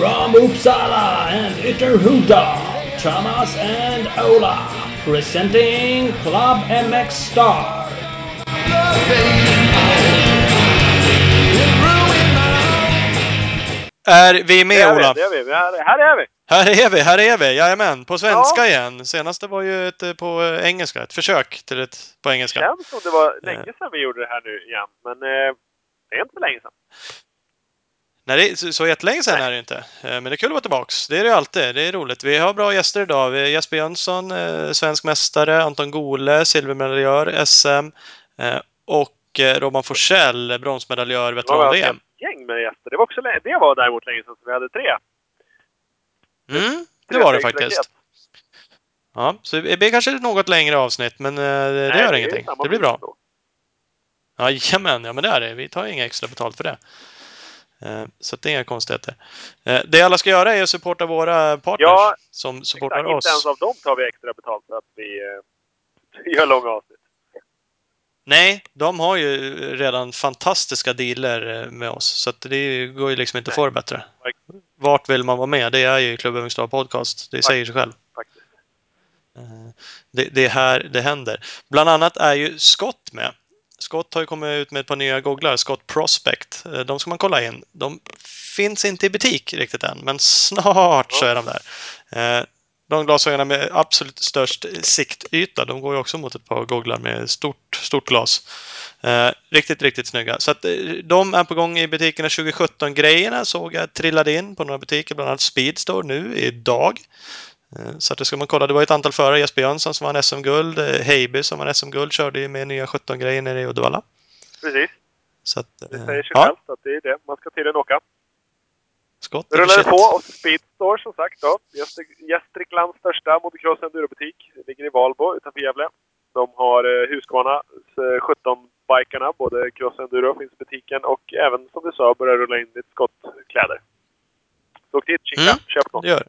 from Uppsala and Ytterhuda, Thomas and Ola, presenting Club MX Star. Är vi Det med är vi, Ola? det är vi. Vi är- Här är vi! Här är vi, här är vi, jajamän. På svenska Ja. igen. Senaste var ju ett eh, på eh, engelska, ett försök till ett på engelska. känns som det var länge sedan vi gjorde det här nu igen. Men eh, det är inte så länge sedan. Nej, det så, så jättelänge sedan Nej. är det inte. Eh, Men det är kul att vara tillbaks. Det är det ju alltid. Det är roligt. Vi har bra gäster idag. Vi Jesper Jönsson, eh, svensk mästare, Anton Gole, silvermedaljör, SM eh, och Robban Forsell, bronsmedaljör, Det var veteran-VM. ett gäng med gäster. Det var, också, det var däremot länge sedan vi hade tre. Mm, det var det faktiskt. Ja, så det blir kanske ett något längre avsnitt, men det, det Nej, gör är ingenting. Det blir bra. Jajamän, ja men det är det. Vi tar inga extra betalt för det. Eh, Så det är inga konstigheter. Eh, Det alla ska göra är att supporta våra partners Ja, som supportar Exakt, inte ens oss. av dem tar vi extra betalt för att vi eh, gör långa avsnitt. Nej, de har ju redan fantastiska dealer med oss. Så det går ju liksom inte att få det bättre. Vart vill man vara med? Det är ju Club Övingstar Podcast. Det säger sig själv. Det, det är här det händer. Bland annat är ju Scott med. Scott har ju kommit ut med ett par nya googlar, Scott Prospect. Eh, de ska man kolla in. De finns inte i butik riktigt än, men snart så är de där. Eh, de glasögonen med absolut störst siktyta, de går ju också mot ett par googlar med stort, stort glas. Eh, riktigt, riktigt snygga. Så att eh, de är på gång i butikerna 2017-grejerna såg jag trillade in på några butiker, bland annat Speedstore nu idag. Eh, Så att det ska man kolla. Det var ett antal förare. Jesper Jönsson som vann SM-guld. eh, Heiby som vann SM-guld körde ju med nya 17-grejer nere i Uddevalla. Precis. Så att, Det eh, säger sig ja, självt att det är det. Man ska tydligen åka. skott det på och Speedstore som sagt då. Gästri- Gästriklands största motocross endurobutik. Ligger i Valbo utanför Gävle. De har Husqvarna eh, 17-bikarna. Både cross enduro finns i butiken och även som du sa börjar rulla in lite skottkläder. Så åk dit, kika, Mm. köp något. Gör.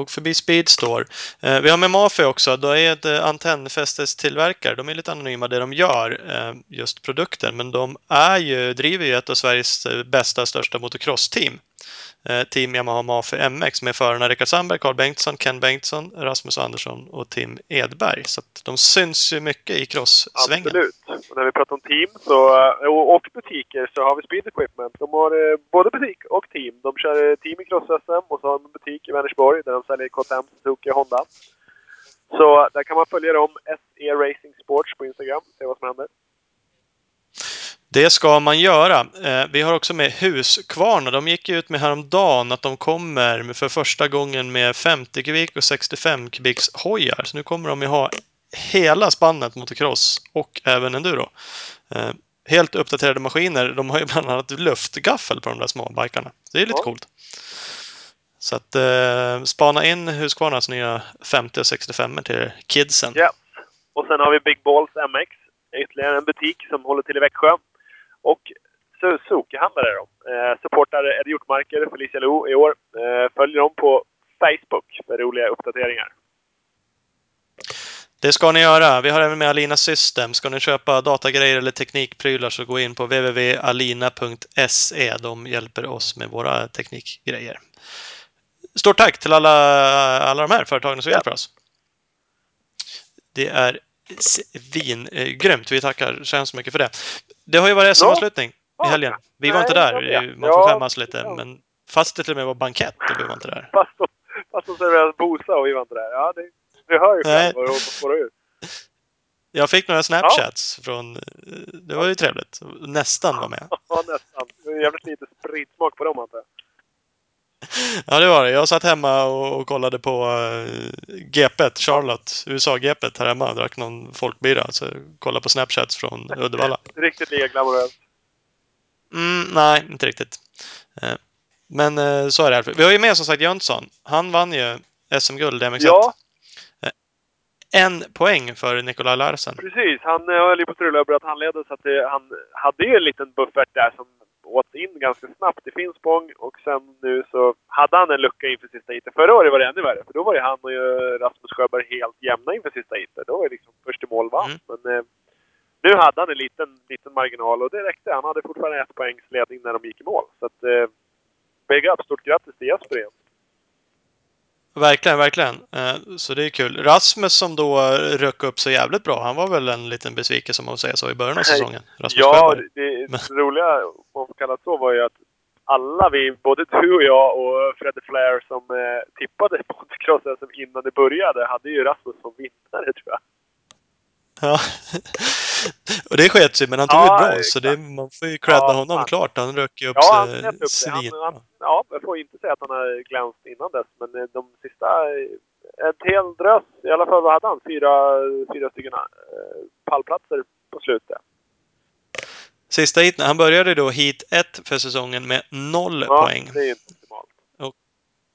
Och förbi Speedstore. Eh, vi har med Mafi också. Det är ett eh, antennfästestillverkare. De är lite anonyma det de gör, eh, just produkten. Men de är ju, driver ju ett av Sveriges eh, bästa, största motocross-team. Eh, team Yamaha Mafi MX med förarna Rickard Sandberg, Carl Bengtsson, Ken Bengtsson, Rasmus Andersson och Tim Edberg. Så att de syns ju mycket i cross-svängen. Absolut. Och när vi pratar om team så, eh, och, butiker så har vi Speed Equipment. De har eh, både butik och team. De kör eh, team i cross-SM och så har de en butik i Vänersborg där de säljer KTM, Suzuki och Honda. Så där kan man följa dem, SE Racing Sports på Instagram, se vad som händer. Det ska man göra. Vi har också med Husqvarna. De gick ut med häromdagen att de kommer för första gången med 50 kubik och 65 kubiks hojar. Så nu kommer de ju ha hela spannet motocross och även enduro. Eh, Helt uppdaterade maskiner. De har ju bland annat luftgaffel på de där små bikarna. Det är lite Ja. coolt. Så att eh, spana in Husqvarnas nya 50 och 65 till kidsen. Yes. Och sen har vi Big Balls MX. Ytterligare en butik som håller till i Växjö. Och Suzuki-handlare de. Eh, supportar Eddie Hjortmarker, Felicia Lo i år. Eh, följ dem på Facebook för roliga uppdateringar. Det ska ni göra. Vi har även med Alina System. Ska ni köpa datagrejer eller teknikprylar så gå in på www.alina.se. De hjälper oss med våra teknikgrejer. Stort tack till alla, alla de här företagen som hjälper oss. Det är svingrymt. Vi tackar så hemskt mycket för det. Det har ju varit SM-avslutning i helgen. Vi var inte där. Man får skämmas lite. Men fast det till och med var bankett, då blev man inte där. Fast de, fast de serverar Bosa och vi var inte där. Ja, det, du hör ju Nej. själv vad du håller på att spåra ur. Jag fick några Snapchats från... Det var ju trevligt. Nästan var med. Ja, nästan. Det är jävligt lite spritsmak på dem antar jag. Ja, det var det. Jag satt hemma och, och kollade på uh, GP, Charlotte, USA-GP här hemma drack någon folkbira. Så kollade på Snapchats från Uddevalla. Riktigt lika glamoröst. Mm, nej, inte riktigt. Eh, men eh, så är det. fall. Vi har ju med som sagt Jönsson. Han vann ju SM-guld i MX1. Ja, En poäng för Nikolaj Larsen. precis. Han eh, höll ju på att strula och bröt handleden så att det, han hade ju en liten buffert där som åt in ganska snabbt i Finspång och sen nu så hade han en lucka inför sista heatet. Förra året var det ännu värre för då var ju han och Rasmus Sjöberg helt jämna inför sista heatet. Då var det liksom först i mål vann. Mm. Men eh, nu hade han en liten, liten marginal och det räckte. Han hade fortfarande ett poängs ledning när de gick i mål. Så att, eh, big up. Stort grattis till Jesper igen. Verkligen, verkligen. Eh, Så det är kul. Rasmus som då rök upp så jävligt bra. Han var väl en liten besvikelse om man säger så i början av säsongen. Rasmus Ja, Sjöberg. det, det roliga, om man får kalla det så, var ju att alla vi, både du och jag och Freddy Flair som eh, tippade på Cross-SM innan det började, hade ju Rasmus som vinnare tror jag. Ja. Och det sket sig, men han tog Ja, bra. exakt. Så det, man får ju credda Ja, honom fan. klart. Han rök ju upp Ja, han sig upp. Han, han, ja, jag får inte säga att han har glänst innan dess, men eh, de sista... eh, Ett hel drös, i alla fall vad hade han? Fyra, fyra stycken eh, pallplatser på slutet. Sista heaten. Han började då hit 1 för säsongen med noll Ja, poäng. det är inte optimalt.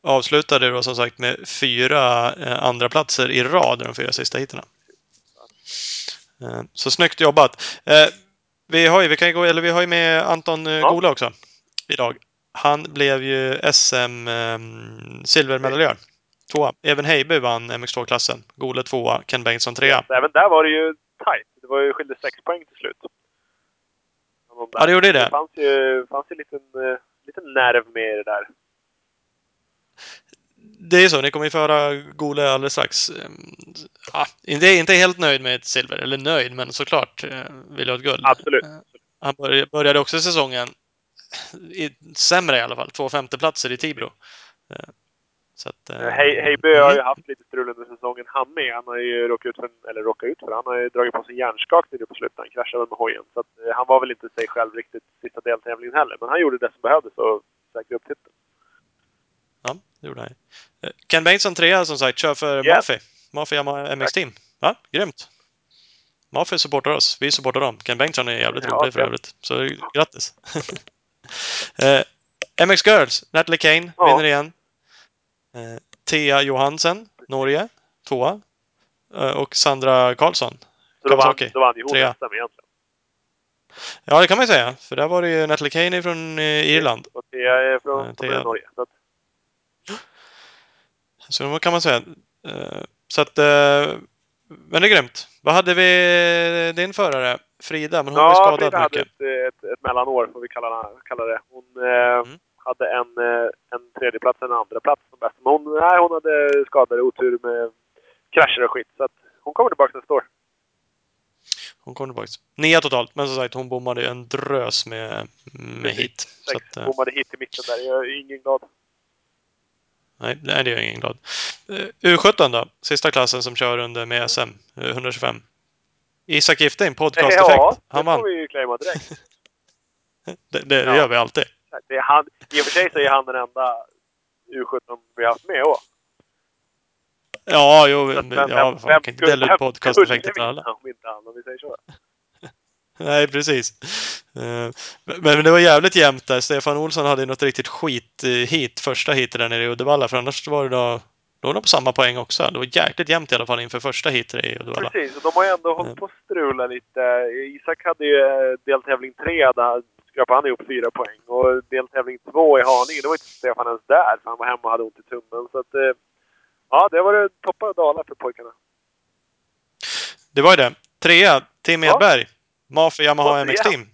Avslutade då som sagt med fyra eh, andra platser i rad de fyra sista heaterna. Eh, så snyggt jobbat. Eh, vi har ju, vi kan gå, eller vi har ju med Anton eh, Ja. Gola också idag. Han blev ju SM eh, silvermedaljör. Tvåa. Även Heiby vann MX2-klassen. Gole tvåa, Ken Bengtsson trea. Även där var det ju tajt. Det var ju skilde sex poäng till slut. De. Ja, det gjorde det. Det fanns ju, fanns ju en liten, liten nerv med det där. Det är så, ni kommer ju få höra Gole alldeles strax. Eh, Ja, inte, inte helt nöjd med ett silver, eller nöjd, men såklart eh, vill jag ha ett guld. Absolut. Eh, Han började, också säsongen i, sämre i alla fall. Två femteplatser i Tibro. Eh, Så att, eh, Hej- Heiby har ju mm. haft lite strul under säsongen han med. Han har ju råkat ut för, en- eller råkat ut för, han har ju dragit på sig hjärnskakning nu på slutet. Han kraschade med hojen. Så att, eh, han var väl inte sig själv riktigt sista deltävlingen heller. Men han gjorde det som behövdes och säkrade upp titeln. Ja, det gjorde han. Eh, Ken Bengtsson trea som sagt, kör för Ja. Mafi. Mafi MX Team. Ja, grymt. Mafi supportar oss. Vi supportar dem. Ken Bengtsson är jävligt Ja, rolig för övrigt. Så grattis! eh, MX Girls. Natalie Kane Ja. vinner igen. Eh, Thea Johansen, Norge, tvåa. Eh, och Sandra Karlsson. Så då vann, Kawasaki. då vann ju hon Trea. SM egentligen. Ja, det kan man ju säga. För där var det ju Natalie Kane från eh, Irland. Och det är från, Ja, från Thea. Norge. Så vad kan man säga. Eh, Så att... eh, Men det är grymt. Vad hade vi din förare? Frida, men hon var ju ja, skadad Frida hade mycket. ett, ett, ett mellanår, får vi kalla, kalla det. Hon eh, Mm. hade en, en tredje plats en andra plats som bäst. Men hon, nej, hon hade och otur med krascher och skit. Så att hon kommer tillbaka nästa år. Hon kom tillbaka. Nia totalt, men som sagt hon bommade en drös med, med hit. Sex att, bommade hit i mitten där. Jag är ingen glad. Nej, nej, det är jag ingen glad. Eh, U17 då? Sista klassen som kör under med SM, eh, 125. Isak Gifting, podcasteffekt. Ja, det han får vann. vi ju claima direkt. Det, det Ja. gör vi alltid. Det är han, I och för sig så är han den enda U17 vi har haft med också. Ja, jo, Så men, ja, fan, man kan inte dela ut podcasteffekter till alla. om inte han, om vi säger så? Nej, precis. Eh, Men, det var jävligt jämnt där. Stefan Olsson hade ju något riktigt skit eh, hit, första hitet där nere i Uddevalla. För annars var det då, då var de på samma poäng också. Det var jäkligt jämnt i alla fall inför första hitet i Uddevalla. Precis, och de har ju ändå hållit på att strula lite. Isak hade ju eh, deltävling tre, där skrapade han ihop fyra poäng. Och deltävling två i Haninge, då var inte Stefan ens där, för han var hemma och hade ont i tummen. Så att, eh, ja, det var det toppar och dalar för pojkarna. Det var ju det. Trea, Tim Ja. Mafia Yamaha. MX Team.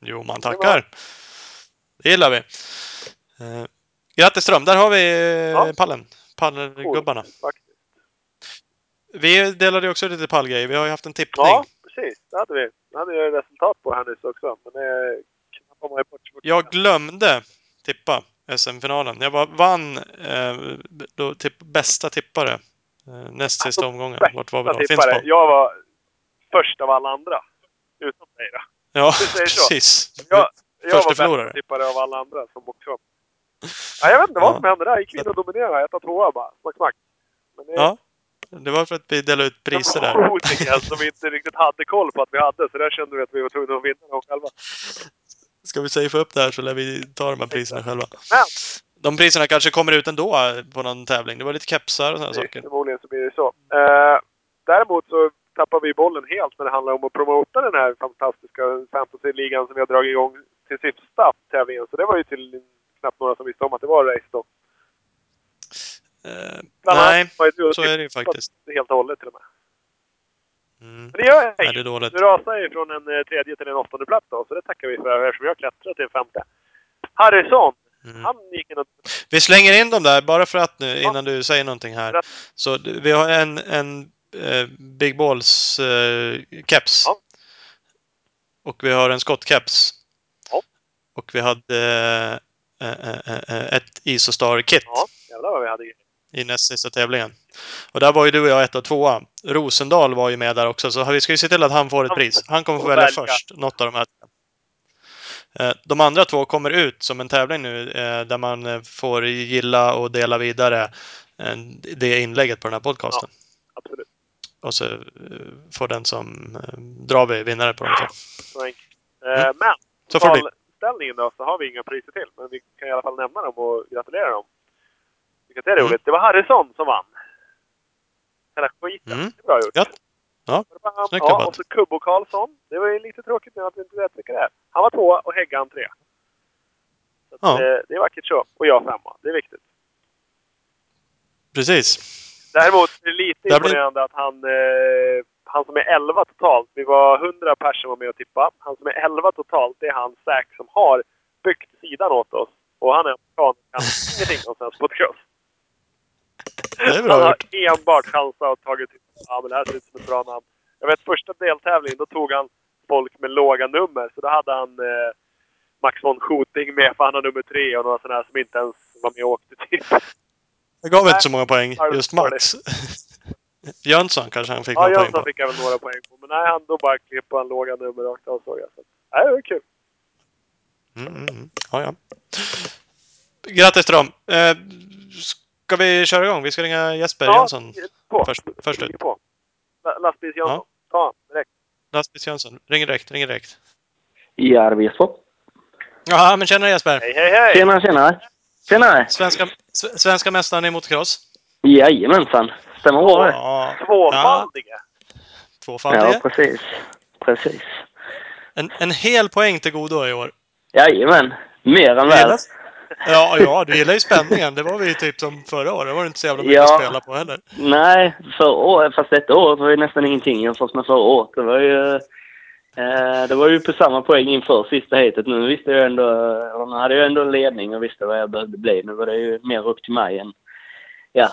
Jo, man tackar. Det gillar vi. Eh, grattis Ström, där har vi eh, Ja. pallen. Pallgubbarna. Vi delade ju också lite pallgrejer. Vi har ju haft en tippning. Ja, precis. Det hade vi. Det hade vi resultat på här nyss också. Men det knappar man bort. Jag glömde tippa SM-finalen. Jag var, vann eh, då, tipp, bästa tippare. Eh, näst sista omgången. Vart var vi då? Tippare. Finspång. Jag var först av alla andra. Utom dig då. Ja, precis. Jag, jag Första var förlorare. bästa tippare av alla andra som också. Ja, jag vet inte vad Ja. som hände där. Jag gick in och dominerade. Etta, tvåa bara. Smack, smack. Det Ja, det var för att vi delade ut priser där. där. som vi inte riktigt hade koll på att vi hade. Så där kände vi att vi var tvungna att vinna dem själva. Ska vi safea upp det här så lär vi ta de här priserna själva. Men De priserna kanske kommer ut ändå på någon tävling. Det var lite kepsar och sådana saker. förmodligen så blir det så. Eh, däremot så tappar vi bollen helt när det handlar om att promota den här fantastiska fantasyligan som vi har dragit igång till sista tävlingen. Så det var ju till knappt några som visste om att det var race då. Bland nej, så är det ju faktiskt. helt och hållet till och med. Mm. Men det gör Nej, inget. det är dåligt. Du rasar ju från en eh, tredje till en åttonde plats då, så det tackar vi för eftersom jag klättrar till en femte. Harrison! Mm. Han gick in och... Vi slänger in dem där bara för att nu, innan du säger någonting här. Så vi har en, en eh, Big Balls eh, keps. Ja. Och vi har en skottkeps. Ja. Och vi hade eh, eh, eh, ett Isostar-kit Ja, jävlar vad vi hade i näst sista tävlingen. Och där var ju du och jag ett och tvåa. Rosendal var ju med där också, så vi ska ju se till att han får ett pris. Han kommer få välja välja. först, något av de här. De andra två kommer ut som en tävling nu där man får gilla och dela vidare det inlägget på den här podcasten. Absolut. Och så eh, får den som eh, drar vi vinnare på de två. Så. Eh, Mm. Men, Så får det då, så har vi inga priser till. Men vi kan i alla fall nämna dem och gratulera dem. Vilket är roligt. Mm. Det var Harrison som vann. Hela skiten. Mm. Det är bra gjort. Gött. Ja, snyggt ja, jobbat. och så Kubbo Karlsson. Det var ju lite tråkigt nu att vi inte vet vilka det är. Han var tvåa och Häggan tre. Så att, Ja. eh, det är vackert så. Och jag femma. Det är viktigt. Precis. Däremot är det lite imponerande att han, eh, han som är 11 totalt, vi var 100 personer var med och tippa. Han som är 11 totalt, det är han Zack som har byggt sidan åt oss. Och han är amerikan och kan ingenting om svensk podcast. Det är bra Han har enbart chansat och tagit ja men det här ser ut som ett bra namn. Jag vet första deltävlingen, då tog han folk med låga nummer. Så då hade han eh, Max von Schooting med, för han har nummer tre och några sådana här som inte ens var med och åkte typ. Det gav inte så många poäng, Ja, just Max. Jönsson kanske han fick Ja, några poäng Jönsson på. fick jag väl några poäng på. Men nej, han då bara klippade han låga nummer rakt av såg jag. Så, nej, det var kul. Mm, mm, mm. Ja, ja. Grattis till dem! Eh, ska vi köra igång? Vi ska ringa Jesper Jönsson på. först, först ut. Ligger på. La- Lastbils-Jönsson. Ta han direkt. Lastbils Jönsson. Ring direkt, ring direkt. Ja, vet jag. Ja, men tjena Jesper! Hej, hej, hej! Tjenare, tjenare. Tjenare. Svenska, svenska mästaren i motocross. Jajamensan. Stämmer bra det. Ja, Tvåfaldige. Ja, tvåfaldige. precis. Precis. En, en hel poäng till godo i år. Jajamän. Mer än väl. Ja, ja, du gillar ju spänningen. Det var vi ju typ som förra året. Det var det inte så jävla mycket Ja. att spela på heller. Nej, förra året, fast detta året var ju nästan ingenting jämfört med förra året. Det var ju... Eh, det var ju på samma poäng inför sista heatet. Nu visste jag ändå... Nu hade jag ändå en ledning och visste vad jag behövde bli. Nu var det ju mer upp till mig än... Ja,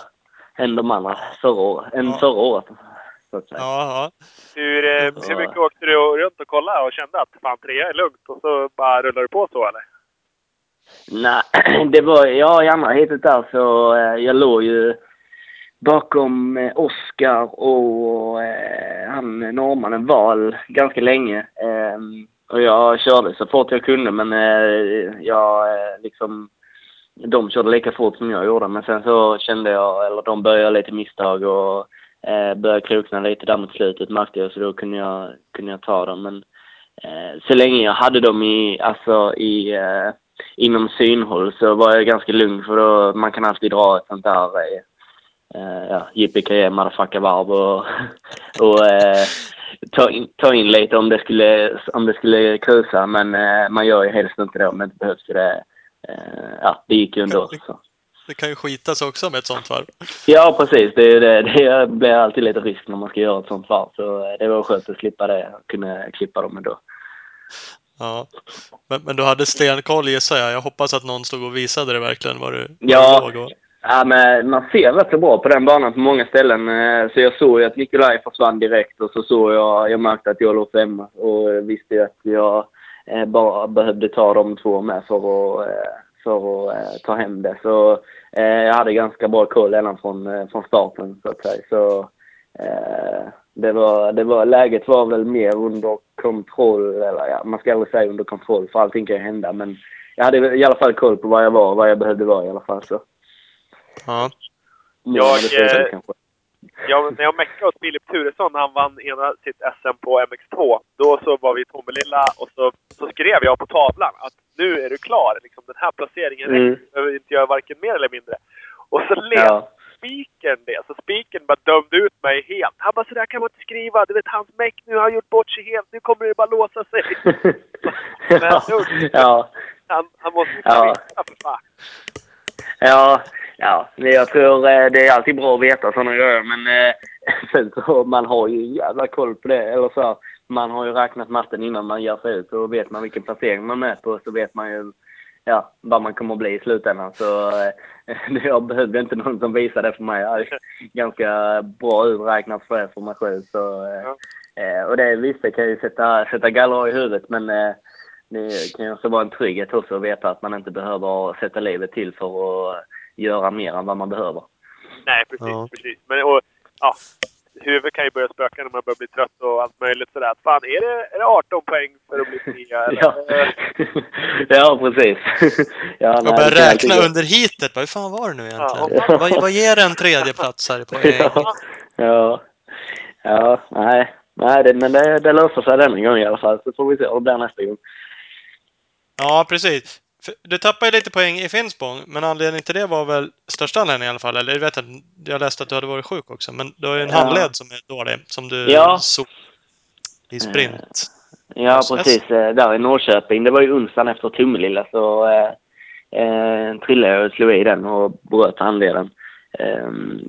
än de andra förra året. Än Ja. förra året. Så att säga. Ja, ja. Hur, eh, hur mycket åkte du runt och kollade och kände att fan trea är lugnt och så bara rullar du på så eller? Nej, det var... Ja, i andra heatet där så... Eh, jag låg ju bakom eh, Oscar Oskar och eh, han norrmannen Val ganska länge. Eh, och jag körde så fort jag kunde men eh, jag eh, liksom... De körde lika fort som jag gjorde men sen så kände jag, eller de började göra lite misstag och eh, började krokna lite där mot slutet märkte jag så då kunde jag, kunde jag ta dem. Men eh, så länge jag hade dem i, alltså i, eh, inom synhåll så var jag ganska lugn för då man kan alltid dra ett sånt där eh, eh, ja, yippee motherfucker varv och, och eh, ta, in, ta in lite om det skulle, om det skulle krusa men eh, man gör ju helst inte det om det inte behövs det. Eh, ja, det gick ju ändå. Så. Det kan ju skitas också med ett sånt varv. Ja, precis. Det, det, det blir alltid lite risk när man ska göra ett sånt varv. Så eh, det var skönt att slippa det och kunna klippa dem ändå. Ja. Men, men du hade stenkoll gissar jag. Jag hoppas att någon stod och visade det verkligen var du, var Ja. du låg. Och... Ja, men man ser rätt så bra på den banan på många ställen. Eh, så jag såg ju att Nikolaj försvann direkt och så såg jag, jag märkte att jag låg femma och visste ju att jag eh, bara behövde ta de två med för att, eh, för att ta hem det. Så jag hade ganska bra koll redan från, från starten så att säga. Så det var, det var, läget var väl mer under kontroll, eller ja, man ska aldrig säga under kontroll för allting kan ju hända men jag hade i alla fall koll på var jag var och vad jag behövde vara i alla fall. Så. Ja. Jag, eh. Jag, när jag meckade åt Filip Turesson när han vann ena sitt SM på MX2, då så var vi i Tomelilla och så, så skrev jag på tavlan att nu är du klar. Liksom, den här placeringen. Mm. Behöver inte göra varken mer eller mindre. Och så läste Ja. spikern det. Så spikern bara dömde ut mig helt. Han bara, så där kan man inte skriva. Du vet, hans meck nu har gjort bort sig helt. Nu kommer det bara låsa sig. ja. ja. Han, han måste ju Ja. för fan. Ja, ja. Men jag tror eh, det är alltid bra att veta sådana grejer. Men eh, sen så man har ju jävla koll på det. Eller så, här, man har ju räknat matten innan man ger sig ut. Så vet man vilken placering man är på. Så vet man ju ja, vad man kommer att bli i slutändan. Så eh, jag behövde inte någon som visade det för mig. Jag är ganska bra uträknat för det för mig själv. Så, Ja. och det vissa kan ju sätta, sätta gallra i huvudet men det kan ju också vara en trygghet också att veta att man inte behöver sätta livet till för att göra mer än vad man behöver. Nej, precis. Ja. precis. Men, och, ja, huvudet kan ju börja spöka när man börjar bli trött och allt möjligt sådär. Fan, är det, är det 18 poäng för att bli trea? eller? Ja, ja precis. ja, Jag nej, börjar räkna under heatet. Vad fan var det nu egentligen? Ja. Vad, vad ger en tredje plats här i poäng? Ja, ja, ja, nej, nej det, men det, det löser sig denna gång i alla fall. Så får vi se hur det blir nästa gång. Ja, precis. Du tappade lite poäng i Finspång, men anledningen till det var väl största anledningen i alla fall. Eller jag vet inte, jag läste att du hade varit sjuk också. Men du har ju en Ja. handled som är dålig. Som du Ja. såg i sprint. Ja, Yes. precis. eh, Där i Norrköping. Det var ju onsdagen efter Tummelilla så eh, eh, trillade jag och slog i den och bröt handleden. Ehm,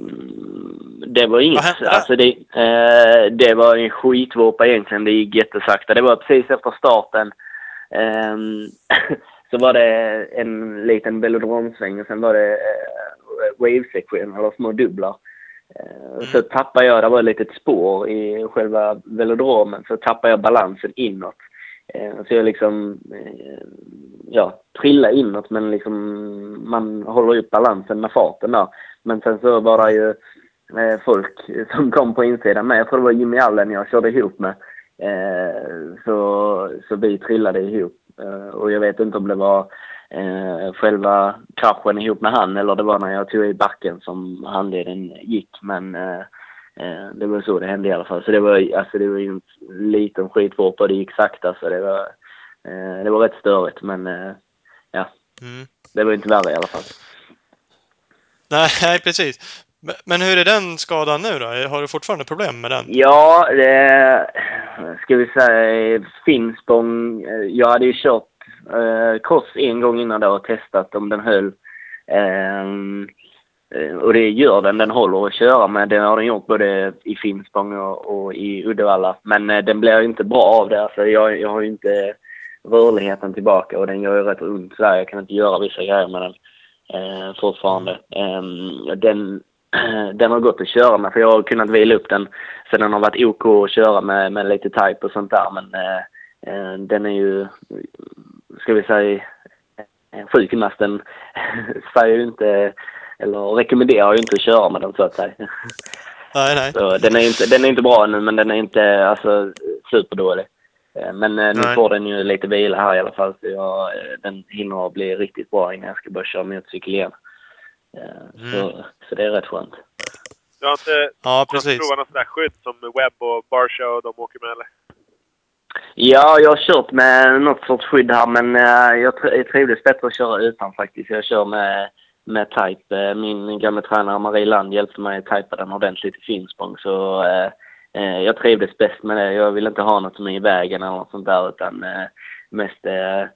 det var inget... Alltså det, eh, det var en skitvurpa egentligen. Det gick jättesakta. Det var precis efter starten. Så var det en liten velodromsväng och sen var det eh, wave-sektion, eller små dubblar. Eh, Så tappade jag, det var ett litet spår i själva velodromen, så tappade jag balansen inåt. Eh, Så jag liksom, ja, trillade inåt men liksom man håller upp balansen med farten där. Men sen så var det ju folk som kom på insidan med. Jag tror det var Jimmy Allen jag körde ihop med. Så, så vi trillade ihop. Eh, Och jag vet inte om det var eh, själva kraschen ihop med han eller det var när jag tog i backen som handleden gick. Men eh, det var så det hände i alla fall. Så det var, alltså, det var en liten skitvurpa och det gick sakta så det var, eh, det var rätt störigt. Men ja, Mm. det var inte värre i alla fall. Nej, precis. Men- hur är den skadan nu då? Har du fortfarande problem med den? Ja, det ska vi säga Finspång. Jag hade ju kört eh, cross en gång innan då och testat om den höll. Eh, och det gör den. Den håller att köra med. Det har den gjort både i Finspång och, och i Uddevalla. Men eh, den blir inte bra av det. Alltså, jag, jag har ju inte rörligheten tillbaka och den gör ju rätt ont sådär. Jag kan inte göra vissa grejer med den eh, fortfarande. Ehm, den, den har gått att köra med för jag har kunnat vila upp den sen den har varit OK att köra med, med lite type och sånt där. Men eh, eh, den är ju, ska vi säga, sjukgymnasten säger ju inte, eller rekommenderar ju inte att köra med den så att säga. Nej, nej. Så den är inte, den är inte bra nu men den är inte alltså superdålig. Eh, Men eh, nu Nej. får den ju lite vila här i alla fall så jag, den hinner bli riktigt bra innan jag ska börja köra motorcykel igen. Eh, Mm. Så, så det är rätt skönt. Du har inte Ja, precis. provat något sånt där skydd som Webb och Barsha och de åker med eller? Ja, jag har kört med något sorts skydd här men eh, jag, tr- jag trivdes bättre att köra utan faktiskt. Jag kör med, med Type. Eh, Min gamla tränare Marie Land hjälpte mig att typa den ordentligt i Finspång så eh, jag trivdes bäst med det. Jag vill inte ha något som är i vägen eller något sånt där utan eh, mest, eh,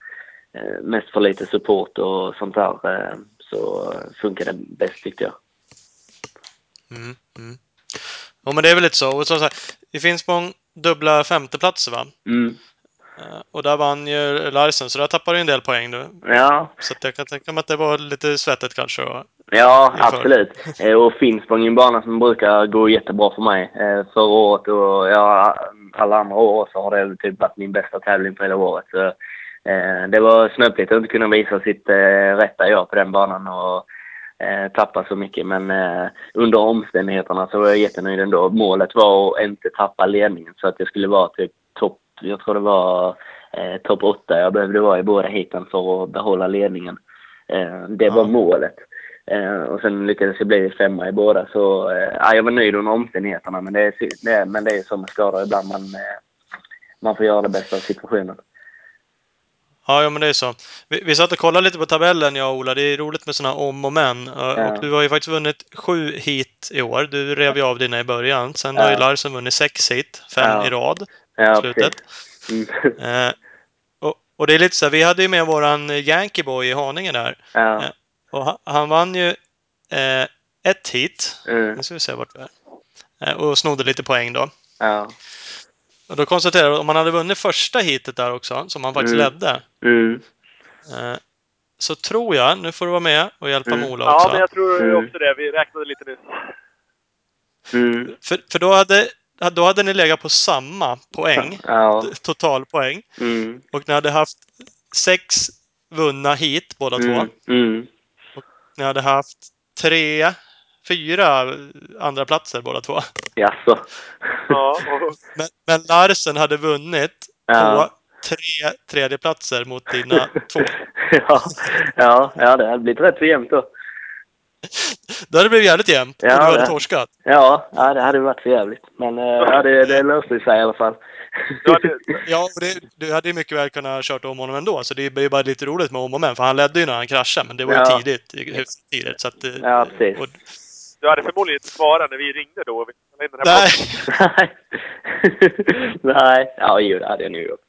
mest för lite support och sånt där. Så funkar det bäst tyckte jag. Mm, mm. Ja, men det är väl lite så. Och så, så här, I Finspång dubbla femteplatser va? Mm. Eh, Och där vann ju Larsen, så där tappade du en del poäng du. Ja, Så jag kan tänka mig att det var lite svettigt kanske. Och, Ja, inför. absolut. Eh, Och Finspång är en bana som brukar gå jättebra för mig. Eh, Förra året och ja, alla andra år så har det typ varit min bästa tävling på hela året. Så, det var snöpligt att inte kunna visa sitt eh, rätta jag på den banan och eh, tappa så mycket. Men eh, under omständigheterna så var jag jättenöjd ändå. Målet var att inte tappa ledningen så att jag skulle vara typ topp, jag tror det var eh, topp åtta jag behövde vara i båda heaten för att behålla ledningen. Eh, det var målet. Eh, och sen lyckades jag bli femma i båda. Så eh, ja, jag var nöjd under omständigheterna. Men det är, men det är som med skador ibland. Man, eh, man får göra det bästa av situationen. Ja, ja, men det är så. Vi, vi satt och kollade lite på tabellen, jag och Ola. Det är roligt med sådana om och men. Och, Ja. och du har ju faktiskt vunnit sju hit i år. Du rev ju av dina i början. Sen Ja. har ju Larsen vunnit sex hit, fem Ja. i rad. Ja, Slutet. Mm. Eh, och, och det är lite så här, vi hade ju med våran Yankee Boy i Haninge där. ja. Och han, han vann ju eh, ett hit. Mm. Nu ska vi se vart vi är. Eh, och snodde lite poäng då. Ja. Och då konstaterade jag att om han hade vunnit första hitet där också, som han faktiskt Mm. ledde, Mm. eh, så tror jag, nu får du vara med och hjälpa Mm. Mola Ja, också. men jag tror Mm. också det. Vi räknade lite nyss. Mm. För, för då, hade, då hade ni legat på samma poäng, Ja. totalpoäng. Mm. Och ni hade haft sex vunna hit båda två. Mm. Mm. Ni hade haft tre, fyra andra platser båda två. Jaså? Ja, Men, men Larsen hade vunnit Ja. på tre tredjeplatser mot dina två. ja. ja, ja, det hade blivit rätt så jämnt då. Då hade det blivit jävligt jämnt Ja, och du hade det- torskat. Ja, ja det hade varit för jävligt. Men eh, ja, det, det löste sig i alla fall. du hade, Ja, det, du hade ju mycket väl kunnat kört om honom ändå, så det blir bara lite roligt med om och men, för han ledde ju när han kraschade, men det var ju Ja. tidigt, tidigt. Så att, eh, Ja, precis. och, du hade förmodligen inte svarat när vi ringde då. nej, nej. nej. Ja, jo, det hade jag nog gjort.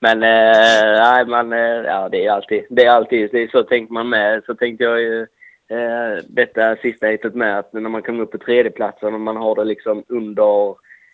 Men eh, nej, man, eh, ja, det är alltid, det är alltid, det är så tänker man med. Så tänkte jag ju eh, detta sista heatet med att när man kommer upp på tredjeplatsen och man har det liksom under,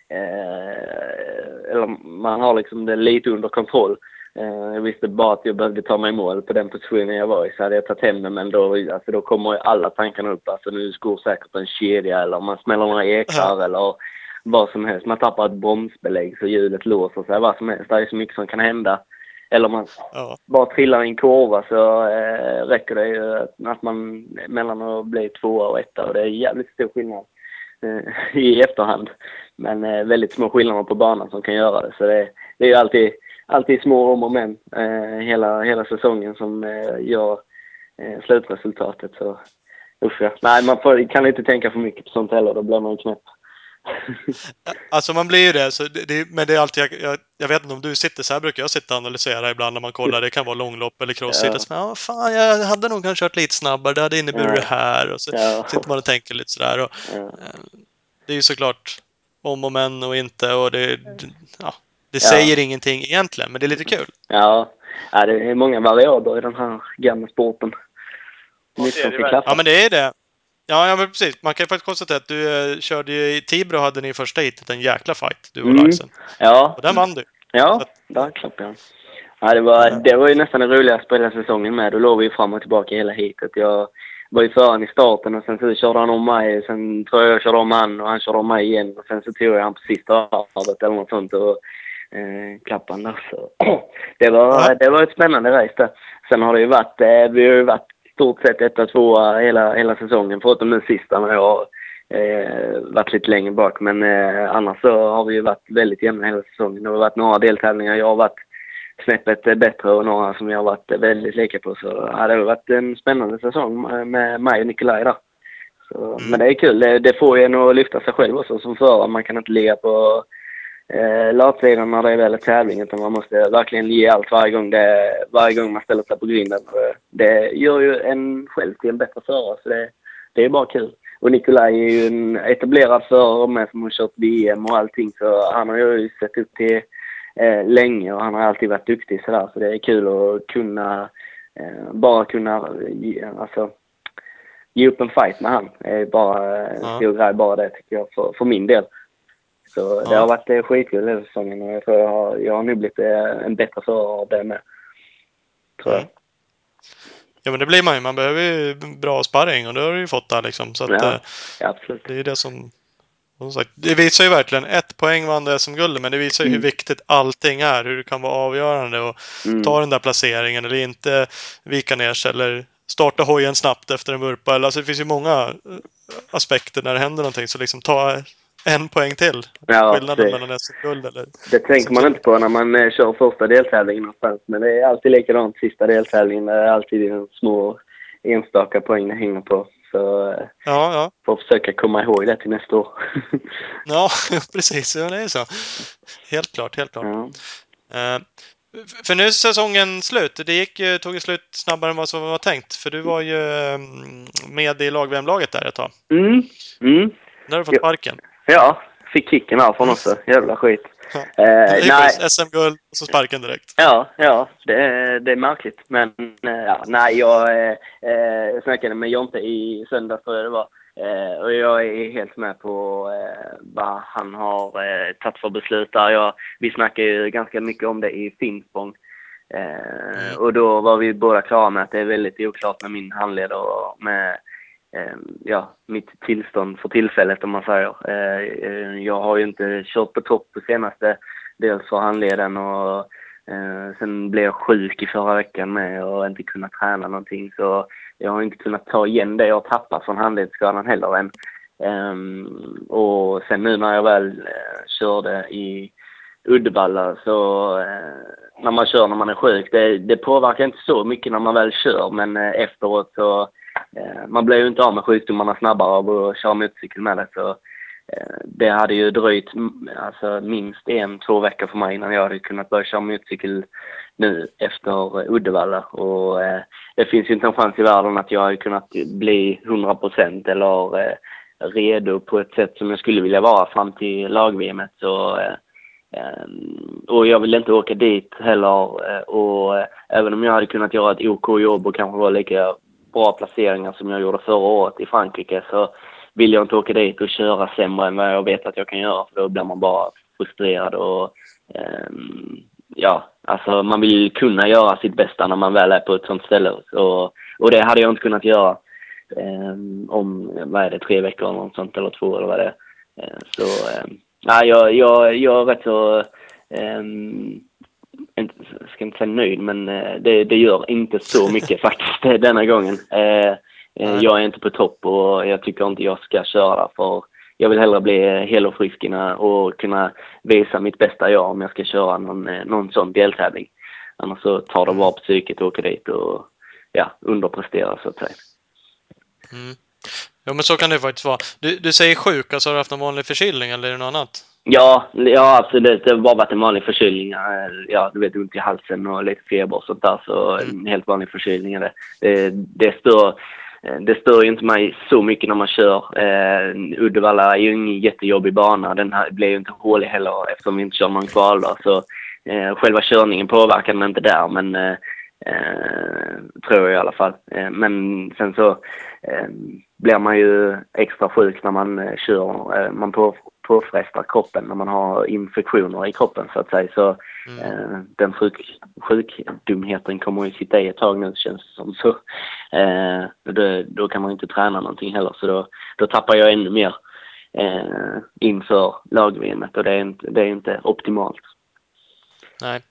eh, eller man har liksom det lite under kontroll. Eh, jag visste bara att jag behövde ta mig i mål på den positionen jag var i så hade jag tagit hem det men då, alltså, då kommer alla tankarna upp. Alltså nu går säkert en kedja eller man smäller några ekrar eller vad som helst. Man tappar ett bromsbelägg så hjulet låser sig, vad som helst. Det är så mycket som kan hända. Eller man ja. bara trillar i en kurva så eh, räcker det ju att man mellan att bli tvåa och etta och det är jävligt stor skillnad eh, i efterhand. Men eh, väldigt små skillnader på banan som kan göra det. Så det, det är ju alltid, alltid små om och men eh, hela, hela säsongen som eh, gör eh, slutresultatet. Så usch ja. Nej, man får, kan inte tänka för mycket på sånt heller. Då blir man knäpp. Alltså man blir ju det, så det, det, men det är alltid, jag, jag, jag vet inte om du sitter så här brukar jag sitta och analysera ibland när man kollar, det kan vara långlopp eller cross Ja. ja. ja, fan jag hade nog kanske kört lite snabbare, det hade inneburit Ja. det här och så Ja. sitter man och tänker lite sådär. Och, Ja. det är ju såklart om och men och inte och det- ja, det Ja. säger ingenting egentligen, men det är lite kul. Ja, ja det är många variabler i den här gamla sporten. Ja, men det är det. Ja, ja men precis. Man kan ju faktiskt konstatera att du eh, körde ju i Tibro hade ni första hitet en jäkla fight, du och Mm. Larsen. Ja, Och den vann du. ja, där klappade jag. Ja, det var, Ja. det var ju nästan det roligaste på hela säsongen med. Då låg vi ju fram och tillbaka hela heatet. Jag var ju före han i starten och sen så körde han om mig. Sen tror jag jag körde om han och han körde om mig igen. Och sen så tog jag han på sista varvet eller något sånt och eh, där. Så det, var, Ja. det var ett spännande race där. Sen har det ju varit, eh, vi har ju varit stort sett etta, tvåa hela, hela säsongen. Förutom den sista när jag har eh, varit lite längre bak. Men eh, annars så har vi ju varit väldigt jämna hela säsongen. Det har varit några deltävlingar jag har varit snäppet bättre och några som jag har varit väldigt lika på. Så ja, det har varit en spännande säsong med- med mig och Nikolaj där. Så, Mm. Men det är kul. Det, det får ju en att lyfta sig själv också som förare. Man kan inte ligga på eh, latsidan när det är väl är tävling utan man måste verkligen ge allt varje gång, det, varje gång man ställer sig på grinden. Och Det gör ju en själv till en bättre förare så det, det är bara kul. Och Nikolaj är ju en etablerad förare med som har kört VM och allting så han har ju sett upp till eh, länge och han har alltid varit duktig sådär så det är kul att kunna eh, bara kunna ge, alltså, ge upp en fight med han. Det är bara en Ja. stor grej bara det tycker jag för, för min del. Så det har varit eh, skitkul den säsongen och jag tror jag har, jag har nu blivit eh, en bättre förare av det med. Tror jag. Mm. Ja, men det blir man ju. Man behöver ju bra sparring och det har du ju fått där liksom. Så att, Ja. eh, Ja, absolut. det är det som... som sagt, det visar ju verkligen, ett poäng vann det SM-guldet, men det visar ju hur Mm. viktigt allting är. Hur det kan vara avgörande och Mm. ta den där placeringen eller inte vika ner sig eller starta hojen snabbt efter en vurpa. Alltså det finns ju många aspekter när det händer någonting. Så liksom ta en poäng till. Ja, Skillnaden precis. mellan SM-guld eller... Det tänker man inte på när man eh, kör första deltävlingen någonstans. Men det är alltid likadant sista deltävlingen. Det är alltid en små enstaka poäng det hänger på. Så eh, Ja, ja. får försöka komma ihåg det till nästa år. Ja, precis. Ja, det är så. Helt klart, helt klart. ja. Eh, För nu är säsongen slut. Det gick, ju- tog ju slut snabbare än vad som var tänkt. För du var ju eh, med i lag-VM-laget där ett tag. Mm. Mm. Där har du fått sparken. Ja, fick kicken härifrån också. Jävla skit. Ja. Eh, nej, SM-guld och så sparken direkt. Ja, ja, det, är- det är märkligt. Men eh, ja, nej, jag eh, eh, snackade med Jonte i söndags tror jag det var. Eh, och jag är helt med på eh, vad han har eh, tagit för beslut där. Jag, vi snackade ju ganska mycket om det i Finspång. Eh, och då var vi båda klara med att det är väldigt oklart med min handled och med Eh, ja, mitt tillstånd för tillfället om man säger. Eh, eh, jag har ju inte kört på topp på senaste, dels för handleden och sen blev jag sjuk i förra veckan med och inte kunnat träna någonting så jag har inte kunnat ta igen det jag tappat från handledsskadan heller än. Och sen nu när jag väl körde i Uddevalla så när man kör när man är sjuk, det, det, påverkar inte så mycket när man väl kör men efteråt så Eh, man blir ju inte av med sjukdomarna snabbare av att köra motorcykel med det så eh, det hade ju dröjt alltså, minst en, två veckor för mig innan jag hade kunnat börja köra motorcykel nu efter Uddevalla och eh, det finns ju inte en chans i världen att jag hade kunnat bli 100 procent eller redo på ett sätt som jag skulle vilja vara fram till lag-VM. Så, eh, och jag vill inte åka dit heller. Eh, och även om jag hade kunnat göra ett OK jobb och kanske vara lika bra placeringar som jag gjorde förra året i Frankrike så vill jag inte åka dit och köra sämre än vad jag vet att jag kan göra för då blir man bara frustrerad och ehm, ja, alltså man vill kunna göra sitt bästa när man väl är på ett sånt ställe och, och det hade jag inte kunnat göra eh, om, vad är det, tre veckor eller något sånt, eller två eller vad det är. Eh, så, eh, ja, jag, jag, jag är rätt så, eh, inte, ska inte säga nöjd, men eh, det, det gör inte så mycket faktiskt denna gången. Eh, eh, jag är inte på topp och jag tycker inte jag ska köra för jag vill hellre bli hel och frisk och kunna visa mitt bästa jag om jag ska köra någon, någon sån deltävling. Annars så tar det bara på psyket att åka dit och ja, underprestera så att säga. Mm. Ja, men så kan det faktiskt vara. Du, du säger sjuk, alltså har du haft någon vanlig förkylning eller är det något annat? Ja, ja absolut. Det har bara varit en vanlig förkylning. Ja, du vet, ont i halsen och lite feber och sånt där. Så mm. en helt vanlig förkylning är det. Det, stör det stör ju inte mig så mycket när man kör. Eh, Uddevalla är ju ingen jättejobbig bana. Den här blir ju inte hålig heller eftersom vi inte kör någon kvaldag. Så eh, själva körningen påverkar mig inte där. Men eh, Eh, tror jag i alla fall. Eh, men sen så eh, blir man ju extra sjuk när man eh, kör. Eh, man på, påfrestar kroppen när man har infektioner i kroppen så att säga. Så mm. Eh, den sjuk, sjukdumheten kommer ju sitta i ett tag nu känns det som. Så, då, då kan man inte träna någonting heller så då, då tappar jag ännu mer eh, inför lag och det är, inte, det är inte optimalt. Nej.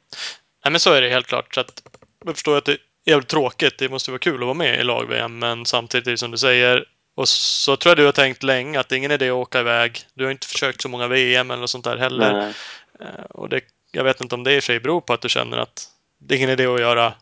Nej, men så är det helt klart. Så att jag förstår att det är jävligt tråkigt. Det måste vara kul att vara med i lag-VM, men samtidigt som du säger och så tror jag du har tänkt länge att det är ingen idé att åka iväg. Du har inte försökt så många VM eller sånt där heller. Nej. Eh, och det, jag vet inte om det i sig beror på att du känner att det är ingen idé att göra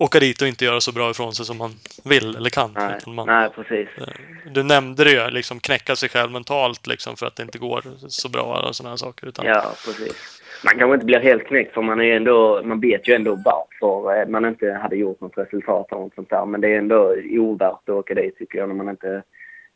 åka dit och inte göra så bra ifrån sig som man vill eller kan. Nej, man, nej precis. Eh, du nämnde det ju, liksom knäcka sig själv mentalt liksom för att det inte går så bra och sådana här saker. Utan... Ja, precis. Man kanske inte blir helt knäckt för man är ändå, man vet ju ändå varför eh, man inte hade gjort något resultat eller något sånt där. Men det är ändå ovärt att åka dit tycker jag när man inte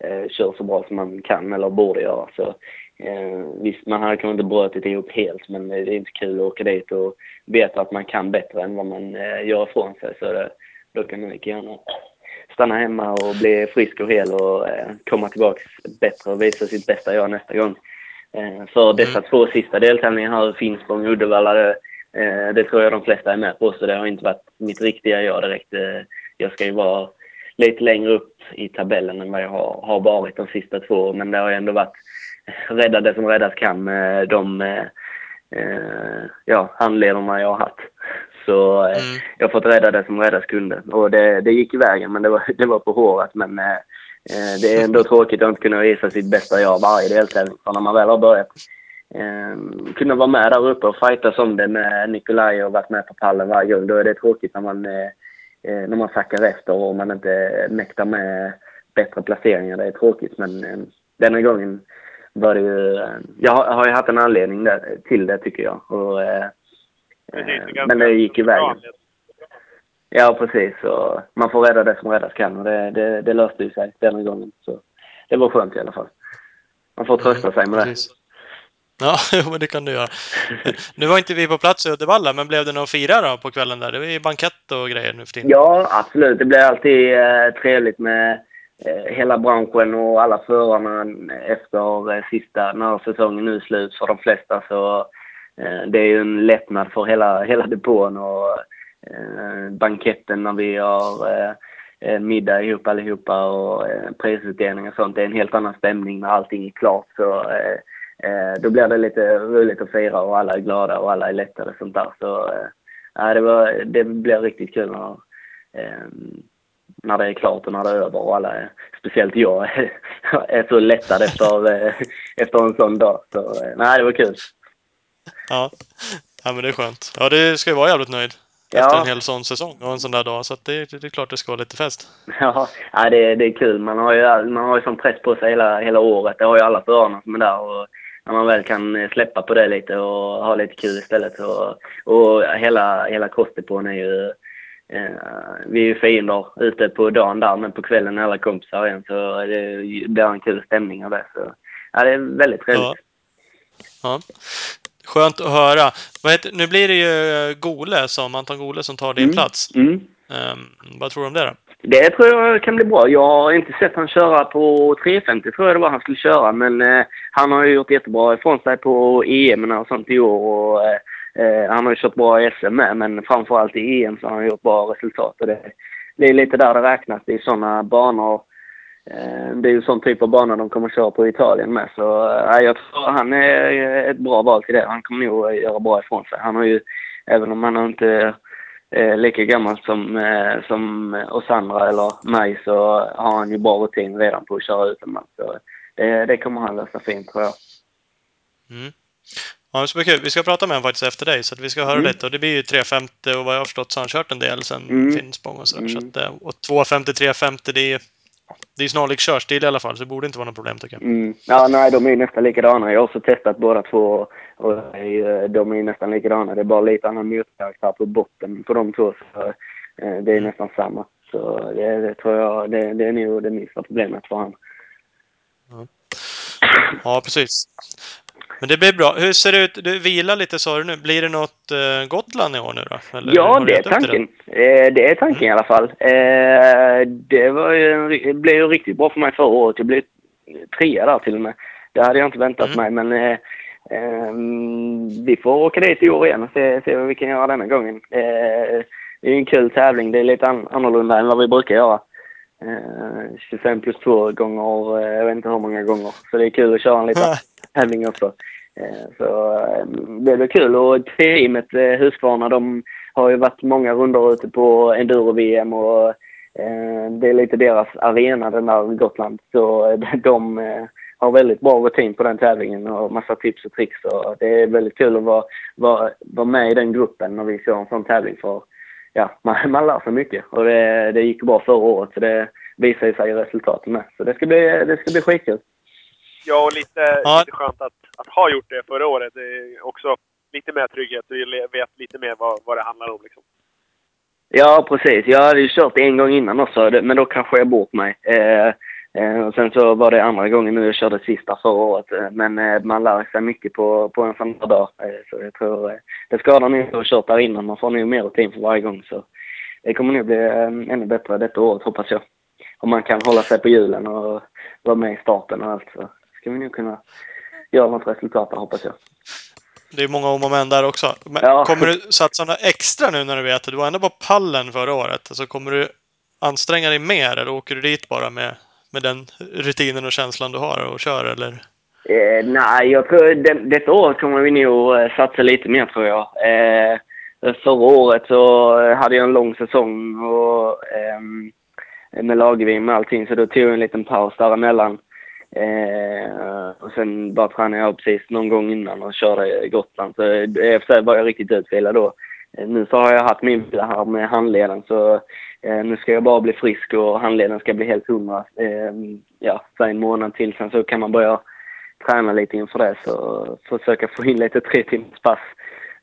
eh, kör så bra som man kan eller borde göra. Så Eh, visst, man hade kanske inte brutit ihop helt, men det är inte kul att åka dit och veta att man kan bättre än vad man eh, gör ifrån sig. Så det, då kan man lika gärna stanna hemma och bli frisk och hel och eh, komma tillbaka bättre och visa sitt bästa jag nästa gång. Eh, för dessa mm. två sista deltävlingarna här, Finspång och Uddevalla, det, eh, det tror jag de flesta är med på, så det har inte varit mitt riktiga jag direkt. Eh, jag ska ju vara lite längre upp i tabellen än vad jag har, har varit de sista två, men det har ändå varit rädda det som räddas kan med de eh, ja, handledarna jag har haft. Så eh, mm. jag har fått rädda det som räddas kunde. Och det, det gick i vägen, men det var, det var på håret. Men eh, eh det är ändå tråkigt att inte kunna visa sitt bästa jag varje deltävling. För när man väl har börjat eh, kunna vara med där uppe och fightas om det med Nikolaj och varit med på pallen varje gång, då är det tråkigt när man, eh, eh när man sackar efter och man inte mäktar med bättre placeringar. Det är tråkigt, men eh, denna gången var det ju, jag har, har ju haft en anledning där, till det tycker jag. Och, eh, eh men det gick ju vägen. Ja, precis. Och man får rädda det som räddas kan och det, det, det löste ju sig denna gången. Så det var skönt i alla fall. Man får trösta sig med det. Ja, men det kan du göra. Nu var inte vi på plats i Uddevalla, men blev det något att fira då på kvällen där? Det var ju bankett och grejer nu för tiden. Ja, absolut. Det blir alltid eh, trevligt med Eh, hela branschen och alla förarna efter eh, sista, när säsongen nu är slut för de flesta så eh, det är ju en lättnad för hela, hela depån och Eh, banketten när vi har eh, eh, middag ihop allihopa och eh, prisutdelning och sånt. Det är en helt annan stämning när allting är klart. Så, eh, eh, då blir det lite roligt att fira och alla är glada och alla är lättade och sånt där. Så, eh, det, var, det blir riktigt kul när, eh, när det är klart och när det är över och alla är, speciellt jag, är så lättad efter, eh, efter en sån dag. Så eh, nej, det var kul. Ja. ja, men det är skönt. Ja, det ska ju vara jävligt nöjd. Ja. Efter en hel sån säsong och en sån där dag. Så det, det är klart det ska vara lite fest. Ja, ja det, det är kul. Man har ju, man har ju sån press på sig hela, hela året. Det har ju alla förarna som är där. Och när man väl kan släppa på det lite och ha lite kul istället. Så, och hela, hela Kostepån är ju... Eh, vi är ju fiender ute på dagen där, men på kvällen är alla kompisar igen. Så det blir en kul stämning av det. Så, ja, det är väldigt trevligt. Ja. ja. Skönt att höra. Heter, nu blir det ju Gole som, Anton Gole som tar din Mm. plats. Mm. Ehm, vad tror du om det då? Det tror jag kan bli bra. Jag har inte sett han köra på 350 tror jag det var han skulle köra. Men eh, han har ju gjort jättebra ifrån sig på EM och sånt i år. Och, eh, eh, han har ju kört bra i SM med, men framförallt i EM så har han gjort bra resultat. Och det, det är lite där det räknas. Det är sådana banor. Eh, det är ju sån typ av bana de kommer köra på Italien med. Så eh, jag tror han är ett bra val till det. Han kommer nog göra bra ifrån sig. Han har ju, även om han inte eh, lika gammal som, eh, som oss andra eller mig så har han ju bra rutin redan på att köra utomlands. Så det, det kommer han lösa fint tror jag. Mm. Ja, det ska bli kul. Vi ska prata med honom faktiskt efter dig, så att vi ska höra Mm. lite. Och det blir ju 350 och vad jag har förstått så har han kört en del sen Mm. Finspång och sådär. Så Mm. att, eh, och 250, 350, det är det är snarlik körstil i alla fall, så det borde inte vara något problem tycker jag. Mm. Ja, nej, de är nästan likadana. Jag har också testat båda två och eh, de är nästan likadana. Det är bara lite annan motorkaraktär på botten på de två. Så, eh, det är nästan samma. Så det, det tror jag, det, det är nog det minsta problemet för honom. Ja, precis. Men det blir bra. Hur ser det ut? Du vilar lite sa du nu. Blir det något eh, Gotland i år nu då? Eller Ja, det är tanken. Eh, det är tanken i alla fall. Eh, det var ju, det blev ju riktigt bra för mig förra året. Jag blev trea där till och med. Det hade jag inte väntat mig, men eh, ehm, vi får åka dit i år igen och se, se vad vi kan göra denna gången. Eh, det är ju en kul tävling. Det är lite an, annorlunda än vad vi brukar göra. Eh, 25 plus 2 gånger, eh, jag vet inte hur många gånger. Så det är kul att köra en liten tävling också. Eh, Så eh, det blir kul. Och teamet eh, Husqvarna, de har ju varit många rundor ute på enduro-VM och eh, det är lite deras arena, den där Gotland. Så eh, de eh, har väldigt bra rutin på den tävlingen och massa tips och tricks. Och det är väldigt kul att vara, vara, vara med i den gruppen när vi kör en sån tävling. För ja, man, man lär sig mycket och det, det gick bra förra året så det visar ju sig i resultaten med. Så det ska bli, det ska bli skitkul. Ja, och lite, Ja. lite skönt att, att ha gjort det förra året. Det är också lite mer trygghet. Vi le- vet lite mer vad, vad det handlar om. Liksom. Ja, precis. Jag hade ju kört en gång innan också, men då kraschade jag bort mig. Eh, och sen så var det andra gången nu jag körde sista förra året. Eh, Men eh, man lär sig mycket på, på en sån här dag. Eh, så jag tror eh, det skadar nog inte att ha kört där innan. Man får nog mer rutin för varje gång. Så det kommer nog bli eh, ännu bättre detta året, hoppas jag. Om man kan hålla sig på hjulen och vara med i starten och allt så ska vi nog kunna göra något resultat där, hoppas jag. Det är många om och men där också. Men Ja. Kommer du satsa något extra nu när du vet att du var ändå på pallen förra året? Alltså kommer du anstränga dig mer eller åker du dit bara med, med den rutinen och känslan du har och kör eller? Eh, nej, jag tror det, detta året kommer vi nog eh, satsa lite mer tror jag. Eh, förra året så hade jag en lång säsong och, eh, med lagvim och allting så då tog jag en liten paus däremellan. Eh, och sen bara tränade jag precis någon gång innan och körde Gotland. Så i och för sig var jag riktigt utvilad då. Eh, nu så har jag haft min vila här med handleden så eh, nu ska jag bara bli frisk och handleden ska bli helt hundra. Eh, ja, så en månad till sen så kan man börja träna lite inför det. Så försöka få in lite tre timmars pass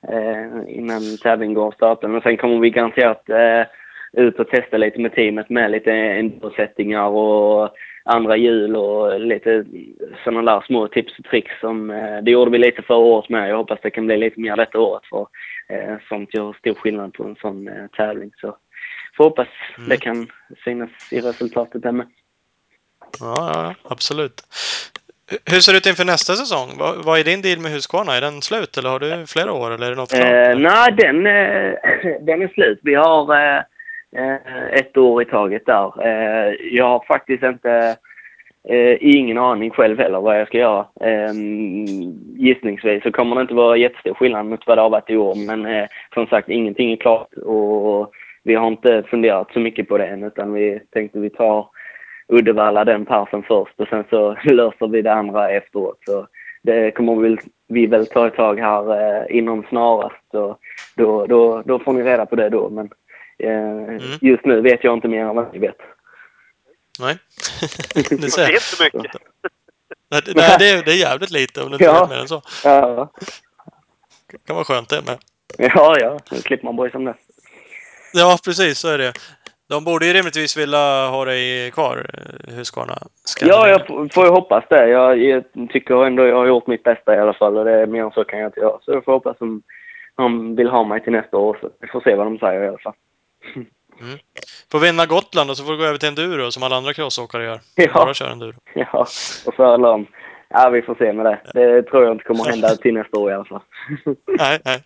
eh, innan tävlingen går av stapeln. Men sen kommer vi garanterat eh, ut och testa lite med teamet med lite endosättningar och andra hjul och lite sådana där små tips och tricks som eh, det gjorde vi lite förra året med. Jag hoppas det kan bli lite mer detta året för eh, sånt gör stor skillnad på en sån eh, tävling. Så får hoppas Mm. det kan synas i resultatet där med. Ja, ja, absolut. Hur ser det ut inför nästa säsong? Vad, vad är din deal med Husqvarna? Är den slut eller har du flera år eller är det något? Eh, nej, den, eh, den är slut. Vi har eh, eh, ett år i taget där. Jag har faktiskt inte eh, ingen aning själv heller vad jag ska göra. Eh, gissningsvis så kommer det inte vara jättestor skillnad mot vad det har varit i år. Men eh, som sagt, ingenting är klart och vi har inte funderat så mycket på det än utan vi tänkte vi tar Uddevalla den parsen först och sen så löser vi det andra efteråt. Så det kommer vi, vi väl ta ett tag här eh, inom snarast. Så då, då, då får ni reda på det då. Men eh, just nu vet jag inte mer än vad ni vet. Nej. Det ser. är inte så mycket. Nej, det- nej, det är, det är jävligt lite om du inte Ja. vet mer än så. Ja, Det kan vara skönt det med. ja, ja. Nu klipper man boys om det. Ja, precis så är det. De borde ju rimligtvis vilja ha dig kvar, eh, Husqvarna. Ja, jag får ju hoppas det. Jag, jag tycker ändå jag har gjort mitt bästa i alla fall och det är mer än så kan jag inte göra. Så jag får hoppas de, de vill ha mig till nästa år. Så vi får se vad de säger i alla fall. Får vinna Gotland och så får du gå över till enduro som alla andra crossåkare gör. Ja. Bara köra enduro. Ja, och om. Ja, vi får se med det. Det tror jag inte kommer hända till nästa år i alla fall. Nej, nej.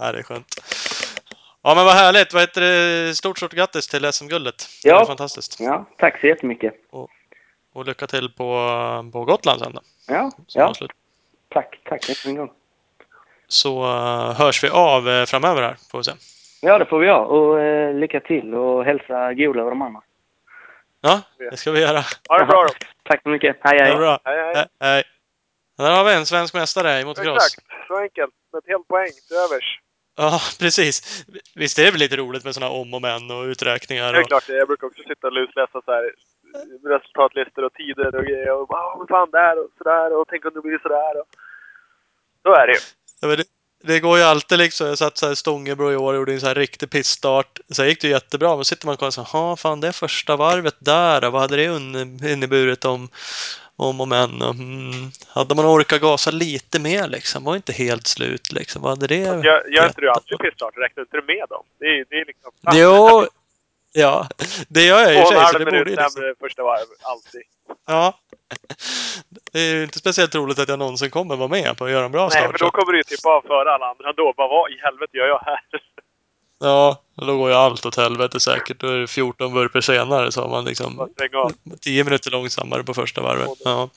Nej, det är skönt. Ja, men vad härligt. Vad heter det? Stort, stort grattis till SM-guldet. Det Ja. är fantastiskt. Ja, tack så jättemycket. Och lycka till på, på Gotland sen då. Ja, som ja avslut. tack, tack än en gång. Så uh, hörs vi av eh, framöver här, får vi se. Ja, det får vi göra. Och eh, lycka till och hälsa Gola och de andra. Ja, det ska vi göra. Ha det bra då. Tack så mycket. Hej, Det hej. är bra. Hej, hej. Hej. Där har vi en svensk mästare i motocross. Exakt. Så enkelt. Med ett helt poäng till övers. Ja, precis. Visst är det väl lite roligt med sådana om och men och uträkningar? Det är Och... klart, jag brukar också sitta och lusläsa så här resultatlistor och tider och grejer. Och bara, "Åh, men fan där och sådär och tänk om det blir sådär. Och... Så är det ju. Ja, men det, går ju alltid liksom. Jag satt så här Stångebro i år och gjorde en så här riktig pissstart. Sen gick det ju jättebra. Men sitter man och kollar så här, "Ha, fan det är första varvet där. Vad hade det inneburit om, om och men? Och, mm, hade man orkat gasa lite mer liksom? Var inte helt slut liksom. Vad hade det Gör, gör inte du alltid pisstart? Räknar inte du med dem? Det är, det är liksom... Jo, ja. Det gör jag i Två och och för en sig. Så halv det borde minut liksom, första varv. Alltid. Ja. Det är ju inte speciellt roligt att jag någonsin kommer vara med på att göra en bra Nej, start. för så då kommer du ju tippa av före alla andra då. Bara, vad i helvete gör jag här? Ja, då går ju allt åt helvete säkert. Då är det 14 vurper senare så har man liksom stänga av. 10 minuter långsammare på första varvet. Ja.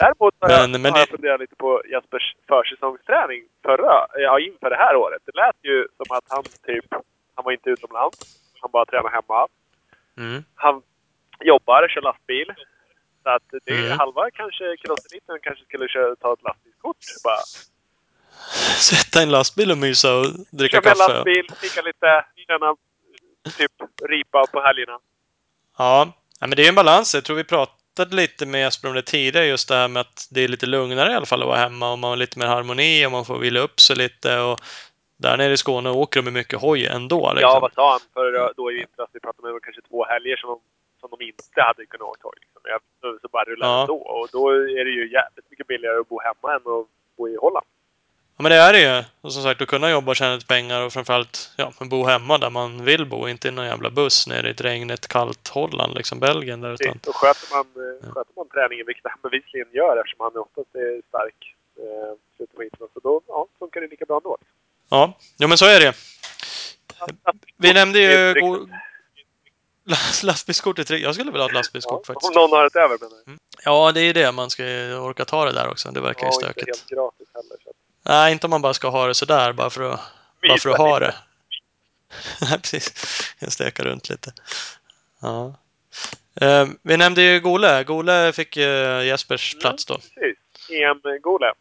Däremot har, jag, Men- men har jag funderat lite på Jespers försäsongsträning förra, ja, inför det här året. Det lät ju som att han typ, han var inte utomlands. Han bara tränade hemma. Mm. Han jobbar, kör lastbil. Så att det är Mm. halva kanske crosseliten kanske skulle köra, ta ett lastbilskort. Bara Sätta en lastbil och mysa och dricka köra med kaffe. lastbil, fika lite, träna typ ripa på helgerna. Ja. men det är en balans. Jag tror vi pratade lite med Jesper om det tidigare. Just det här med att det är lite lugnare i alla fall att vara hemma och man har lite mer harmoni och man får vila upp sig lite. Och där nere i Skåne åker de med mycket hoj ändå. Liksom. Ja, vad sa han? För då i vintras, vi pratade med kanske två helger som som de inte hade kunnat åka tåg. Liksom. Jag, så, bara rullade Ja. ändå. Och då är det ju jävligt mycket billigare att bo hemma än att bo i Holland. Ja, men det är det ju. Och som sagt, att kunna jobba och tjäna lite pengar och framförallt ja, men bo hemma där man vill bo. Inte i någon jävla buss nere i ett regnigt, kallt Holland, liksom Belgien där. Utan, Och sköter man, eh, sköter man träningen, vilket han bevisligen gör eftersom han oftast är stark eh, slutet på vintern, så då ja, funkar det lika bra ändå. ja, ja, men så är det. Vi nämnde ju Lastbilskortet. Jag skulle vilja ha ett lastbilskort Ja, faktiskt. om någon har ett över menar jag. Ja, det är ju det. Man ska ju orka ta det där också. Det verkar ju Ja, inte stökigt. helt gratis heller. Så. Nej, inte om man bara ska ha det sådär bara för att, bara för att ha det. Nej, precis. Jag stekar runt lite. Ja. Eh, vi nämnde ju Gole. Gole fick eh, Jespers Mm. plats då. Precis. EM-Gole.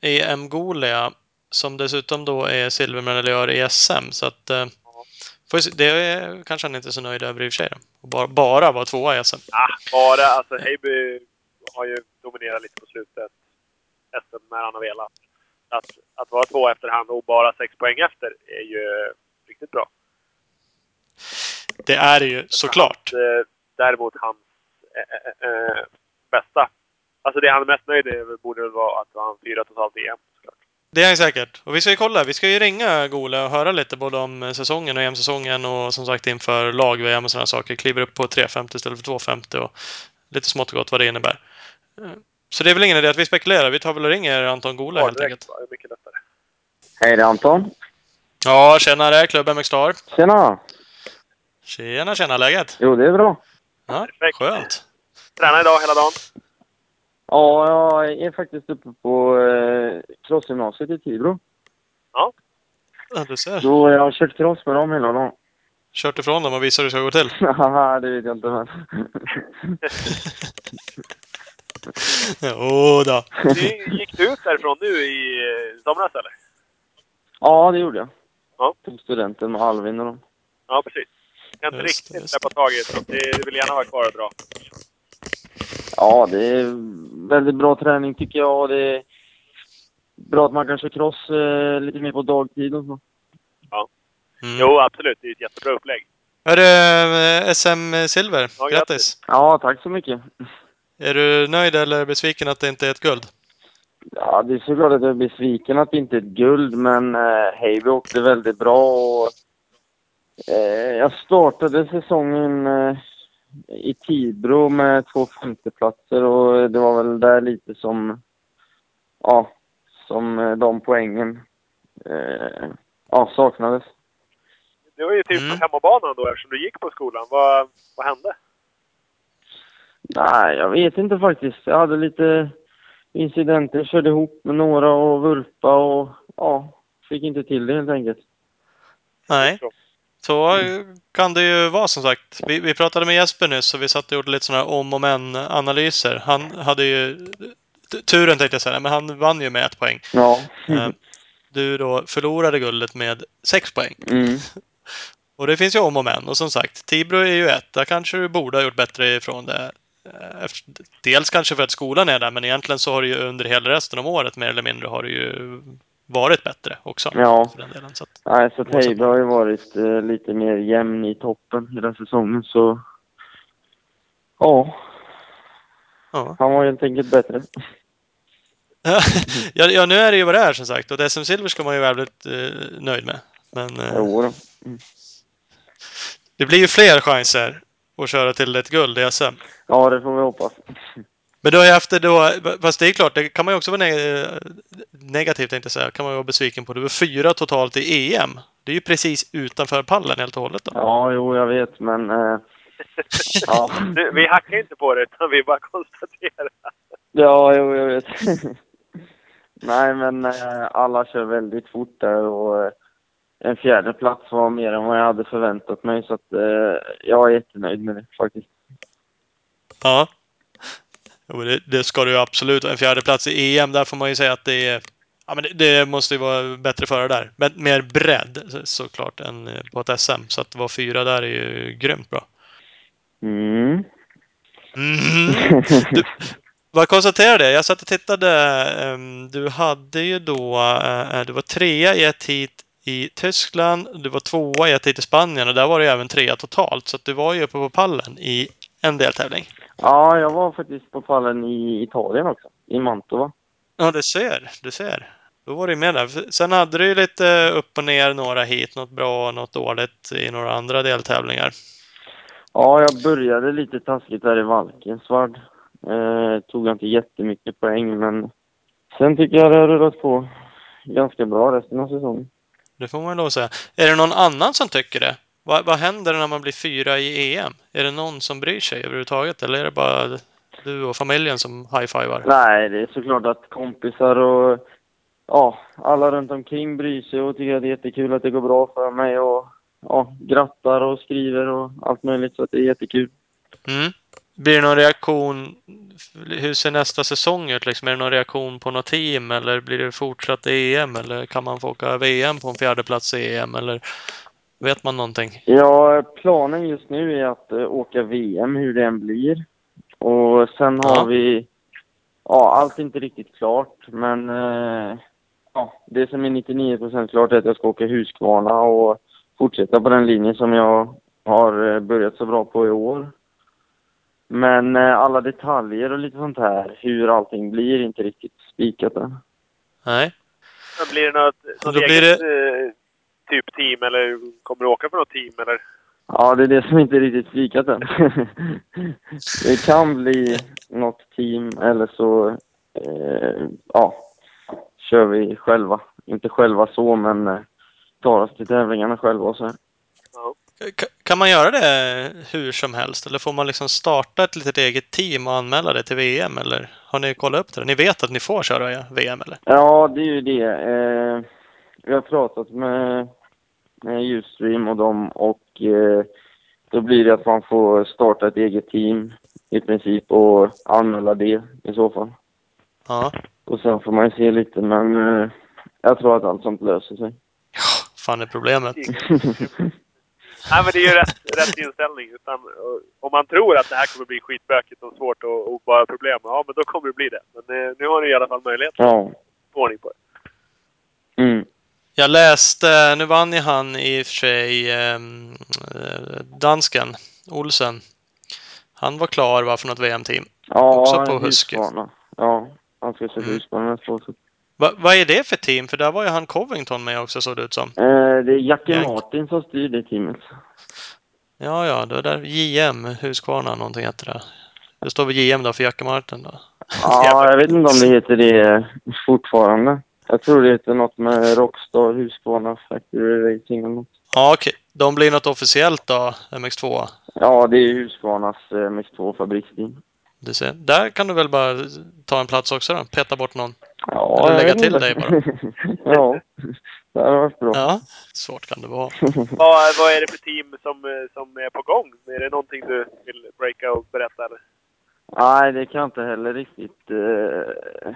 EM Gole, ja. Som dessutom då är silvermedaljör i SM. Så att... Eh, får vi se- det är kanske han inte är så nöjd över i och för sig. Och bara, bara vara tvåa i SM. Ah, bara, alltså Heiby har ju dominerat lite på slutet. SM när han har velat. Att, att vara två efter han och bara sex poäng efter är ju riktigt bra. Det är det ju såklart. Eh, däremot hans eh, eh, bästa. Alltså det han är mest nöjd med borde väl vara att han fyra totalt i EM. Det är han säkert. Och vi ska ju kolla. Vi ska ju ringa Gole och höra lite både om eh, säsongen och EM-säsongen och som sagt inför lag-VM och sådana saker. Kliver upp på 350 istället för 250 och lite smått och gott vad det innebär. Så det är väl ingen idé att vi spekulerar. Vi tar väl och ringer Anton Gola Ja, helt enkelt. va? Det är mycket lättare. Hej, det är Anton. Ja! Klubb MX Star. Tjena! Tjena, tjena! Läget? Jo, det är bra. Ja, Perfekt. skönt. Tränar idag hela dagen. Ja, jag är faktiskt uppe på eh, crossgymnasiet i Tibro. Ja, du ser. Så jag har kört cross med dem hela dagen. Kört ifrån dem och visar hur det ska gå till. Haha, det vet jag inte men. Jo då. Du, gick du ut därifrån nu i eh, somras eller? ja, det gjorde jag. Ja. Tog studenten med Alvin och dem. Ja, precis. Jag kan inte Just riktigt släppa taget. det vill gärna vara kvar och dra. Ja, det är väldigt bra träning tycker jag. och Det är bra att man kan köra cross eh, lite mer på dagtid och så. Mm. Jo, absolut. Det är ett jättebra upplägg. Hörru, eh, SM Silver. Ja, Grattis! Ja, tack så mycket. Är du nöjd eller besviken att det inte är ett guld? Ja, det är såklart att jag är besviken att det inte är ett guld, men eh, Heiby åkte väldigt bra och eh, jag startade säsongen eh, i Tibro med två femteplatser och det var väl där lite som, ja, som de poängen eh, ja, saknades. Det var ju typ Mm. på hemmabanan då eftersom du gick på skolan. Vad, vad hände? Nej, jag vet inte faktiskt. Jag hade lite incidenter, körde ihop med några och vurpa och ja, fick inte till det helt enkelt. Nej. Så. Så kan det ju vara som sagt. Vi, vi pratade med Jesper nyss och vi satt och gjorde lite sådana här om och men-analyser. Han hade ju turen tänkte jag säga, men han vann ju med ett poäng. Ja. Eh, Du då förlorade guldet med sex poäng. Mm. Och det finns ju om och men. Och som sagt, Tibro är ju ett. Där kanske du borde ha gjort bättre ifrån det. Eh, Dels kanske för att skolan är där, men egentligen så har det ju under hela resten av året mer eller mindre har det ju varit bättre också. Ja. För den delen. Så att, Nej, så Oavsett. Teibe har ju varit eh, lite mer jämn i toppen hela säsongen så... Ja, ja. han var helt enkelt bättre. ja, ja, nu är det ju vad det är som sagt. Och SM Silver ska man ju vara väldigt eh, nöjd med. Men eh, Jo då. det blir ju fler chanser att köra till ett guld i SM. Ja, det får vi hoppas. Men du har ju haft det då, fast det är klart, det kan man ju också vara neg- negativt tänkte jag säga, kan man ju vara besviken på. Du var fyra totalt i EM. Det är ju precis utanför pallen helt och hållet då. Ja, jo, jag vet, men... Eh, ja. Du, vi hackar inte på det, utan vi bara konstaterar. ja, jo, jag vet. Nej, men eh, alla kör väldigt fort där och eh, en fjärde plats var mer än vad jag hade förväntat mig så att eh, jag är jättenöjd med det faktiskt. Ja. Jo, det, det ska du absolut. En fjärde plats i EM, där får man ju säga att det är... Ja, men det, det måste ju vara bättre före där. Men mer bredd så- såklart än eh, på ett SM. Så att vara fyra där är ju grymt bra. Mm. Mhm. Du, vad konstaterar det? Jag satt och tittade. ehm, Du hade ju då... eh, Du var trea i ett hit i Tyskland. Du var tvåa i ett hit i Spanien och där var ju även trea totalt. Så att du var ju uppe på pallen i en deltävling. Ja, jag var faktiskt på pallen i Italien också, i Mantova. Ja, du ser. Du ser. Då var du med där. Sen hade du ju lite upp och ner, några hit, något bra, något dåligt i några andra deltävlingar. Ja, jag började lite taskigt där i Valkensvard. Eh, tog inte jättemycket poäng, men sen tycker jag det har rullat på ganska bra resten av säsongen. Det får man lov att säga. Är det någon annan som tycker det? Vad, vad händer när man blir fyra i EM? Är det någon som bryr sig överhuvudtaget? Eller är det bara du och familjen som high-fivar? Nej, det är såklart att kompisar och ja, alla runt omkring bryr sig och tycker att det är jättekul att det går bra för mig och ja, grattar och skriver och allt möjligt så att det är jättekul. Mm. Blir det någon reaktion? Hur ser nästa säsong ut? Liksom? Är det någon reaktion på något team? Eller blir det fortsatt EM? Eller kan man få åka VM på en fjärde plats i EM? Eller vet man någonting? Ja, planen just nu är att eh, åka VM hur det än blir. Och sen har Ja. vi, ja, allt är inte riktigt klart, men eh, ja, det som är 99% klart är att jag ska åka Husqvarna och fortsätta på den linjen som jag har eh, börjat så bra på i år. Men alla detaljer och lite sånt här, hur allting blir, är inte riktigt spikat än. Nej. Men blir det något, något Då eget blir eh, typ team eller kommer du åka för något team eller? Ja, det är det som inte är riktigt spikat än. det kan bli något team eller så, eh, ja, kör vi själva. Inte själva så, men eh, tar oss till tävlingarna själva och så här. Kan man göra det hur som helst? Eller får man liksom starta ett litet eget team och anmäla det till VM? Eller har ni kollat upp det? Ni vet att ni får köra VM, eller? Ja, det är ju det. Eh, vi har pratat med, med Ustream och dem och eh, då blir det att man får starta ett eget team i princip och anmäla det i så fall. Ja. Och sen får man ju se lite, men eh, jag tror att allt sånt löser sig. Fan är problemet. Nej, men det är ju rätt, rätt inställning. Utan, om man tror att det här kommer bli skitbökigt och svårt och, och bara problem, ja men då kommer det bli det. Men eh, nu har ni i alla fall möjlighet att ja. få ordning på det. Mm. Jag läste, nu vann ju han i och för sig, ehm, eh, dansken, Olsen. Han var klar va, för något VM-team. Ja, Också på Husky. Husqvarna. Ja, han ska köra Mm. Husqvarna nästa år. Va, vad är det för team? För där var ju han Covington med också såg det ut som. Eh, det är Jackie Jank. Martin som styr det teamet. Ja, ja, det var där JM, Husqvarna någonting heter det. Det står väl JM då för Jackie Martin då. Ja, jag vet inte om det heter det fortfarande. Jag tror det heter något med Rockstar, Husqvarna, Factory Racing eller något. Ja, okej. De blir något officiellt då, MX2. Ja, det är Husqvarnas eh, MX2 fabriksteam. Du ser. Där kan du väl bara ta en plats också då? Peta bort någon. Ja, Eller lägga till dig bara. ja, det hade varit bra. Ja, svårt kan det vara. Vad, vad är det för team som, eh, som är på gång? Är det någonting du vill breaka och berätta? Eller? Nej, det kan jag inte heller riktigt eh,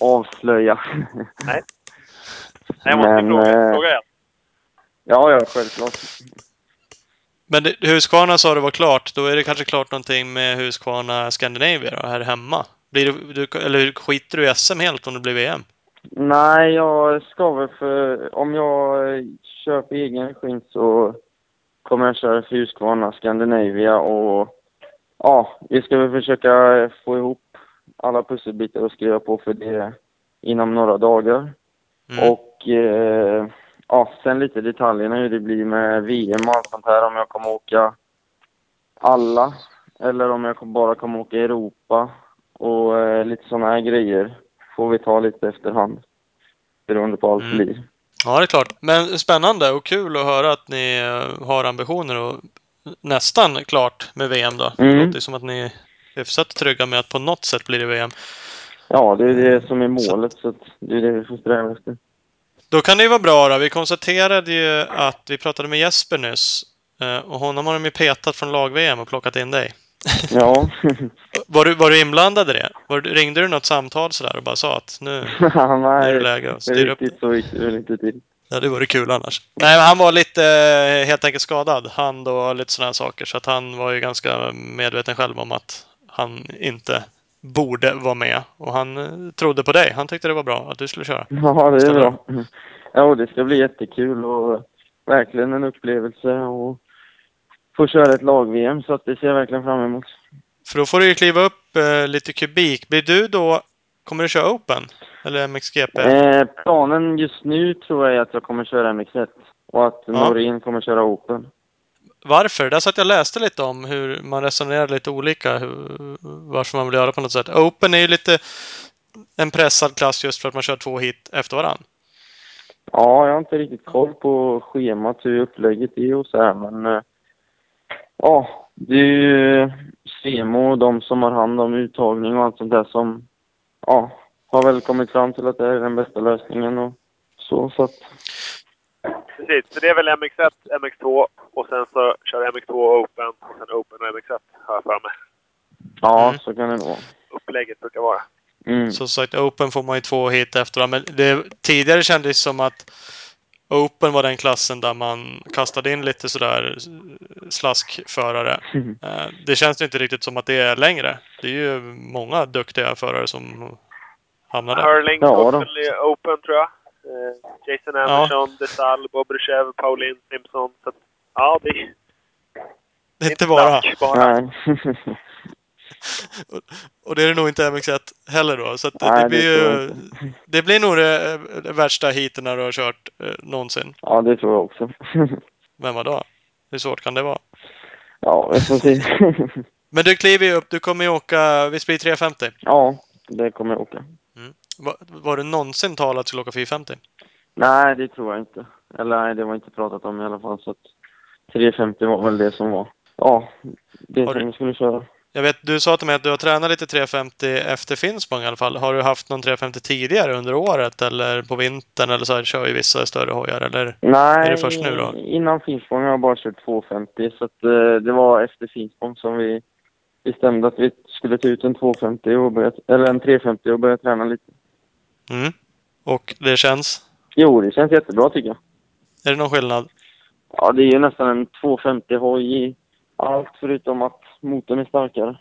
avslöja. Nej. Nej, jag måste Men, fråga. eh, fråga igen. ja, ja, självklart. Men det- Husqvarna sa det var klart. Då är det kanske klart någonting med Husqvarna Scandinavia då, här hemma. Blir du, du, eller skiter du i SM helt om det blir VM? Nej, jag ska väl för... Om jag på egen regi så kommer jag köra för Husqvarna Scandinavia och ja, vi ska väl försöka få ihop alla pusselbitar och skriva på för det inom några dagar. Mm. Och eh, ja, sen lite detaljerna hur det blir med VM och allt sånt här. Om jag kommer åka alla eller om jag bara kommer åka Europa och eh, lite sådana här grejer får vi ta lite efterhand. Beroende på allt Mm. blir. Ja, det är klart. Men spännande och kul att höra att ni eh, har ambitioner och nästan klart med VM då. Det Mm. låter som att ni hyfsat trygga med att på något sätt blir det VM. Ja, det är det som är målet så att det är det vi får sträva efter. Då kan det ju vara bra då. Vi konstaterade ju att vi pratade med Jesper nyss. eh, Och honom har de ju petat från lag-VM och plockat in dig. Ja, Var du, var du inblandad i det? Var, ringde du något samtal sådär och bara sa att nu, nu är det nej, läge att styra upp riktigt så gick det inte till. Ja, det vore kul annars. Nej, han var lite eh, helt enkelt skadad. Hand och lite sådana saker. Så att han var ju ganska medveten själv om att han inte borde vara med. Och han eh, trodde på dig. Han tyckte det var bra att du skulle köra. Ja, det är bra. Ja, det ska bli jättekul och verkligen en upplevelse och få köra ett lag-VM så att det ser jag verkligen fram emot. För då får du ju kliva upp eh, lite kubik. Blir du då... Kommer du köra Open? Eller MXGP? Eh, planen just nu tror jag är att jag kommer köra MX1 och att Norén kommer köra Open. Varför? Där satt jag och läste lite om hur man resonerar lite olika. Hur, varför man vill göra på något sätt. Open är ju lite en pressad klass just för att man kör två hit efter varann. Ja, jag har inte riktigt koll på schemat, hur upplägget är och så här, men eh, ja, det är ju Semo och de som har hand om uttagning och allt sånt där som ja, har väl kommit fram till att det är den bästa lösningen och så, så att Precis, så det är väl MX1, MX2 och sen så kör MX2 Open och sen Open och MX1 har jag för mig. ja, Mm. så kan det vara. Upplägget brukar vara. Mm. Så sagt, Open får man ju två hit efter. Men det, tidigare kändes det som att Open var den klassen där man kastade in lite sådär slaskförare. Eh, Det känns ju inte riktigt som att det är längre. Det är ju många duktiga förare som hamnar där. Hurling Ja, Open tror jag. Eh, Jason Anderson, Desal, Bob Bruchev, Pauline Simpson. Så att, ja, det är Det är inte bara. bara. Nej. Och det är det nog inte MX1 heller då. Så att det, Nej, det blir det ju... Det blir nog det eh, värsta heaten när du har kört eh, någonsin. ja, det tror jag också. Men vadå? Hur svårt kan det vara? Ja, vi får se. Men du kliver ju upp. Du kommer ju åka Visst blir det 350? ja, det kommer jag åka. Var, var du någonsin talat att du skulle åka 450? Nej, det tror jag inte. Eller nej, det var inte pratat om i alla fall. Så att 350 var väl det som var. Ja, det Har du- som vi skulle köra. Jag vet, du sa till mig att du har tränat lite 350 efter Finspång i alla fall. Har du haft någon 350 tidigare under året eller på vintern eller så här, kör ju vissa större hojar eller? Nej, Är det först nu då? innan Finspång har jag bara kört 250. Så att, eh, det var efter Finspång som vi bestämde att vi skulle ta ut en 250 och börja, eller en 350 och börja träna lite. Mm. Och det känns? Jo, det känns jättebra tycker jag. Är det någon skillnad? Ja, det är ju nästan en 250 hoj i allt förutom att motorn är starkare.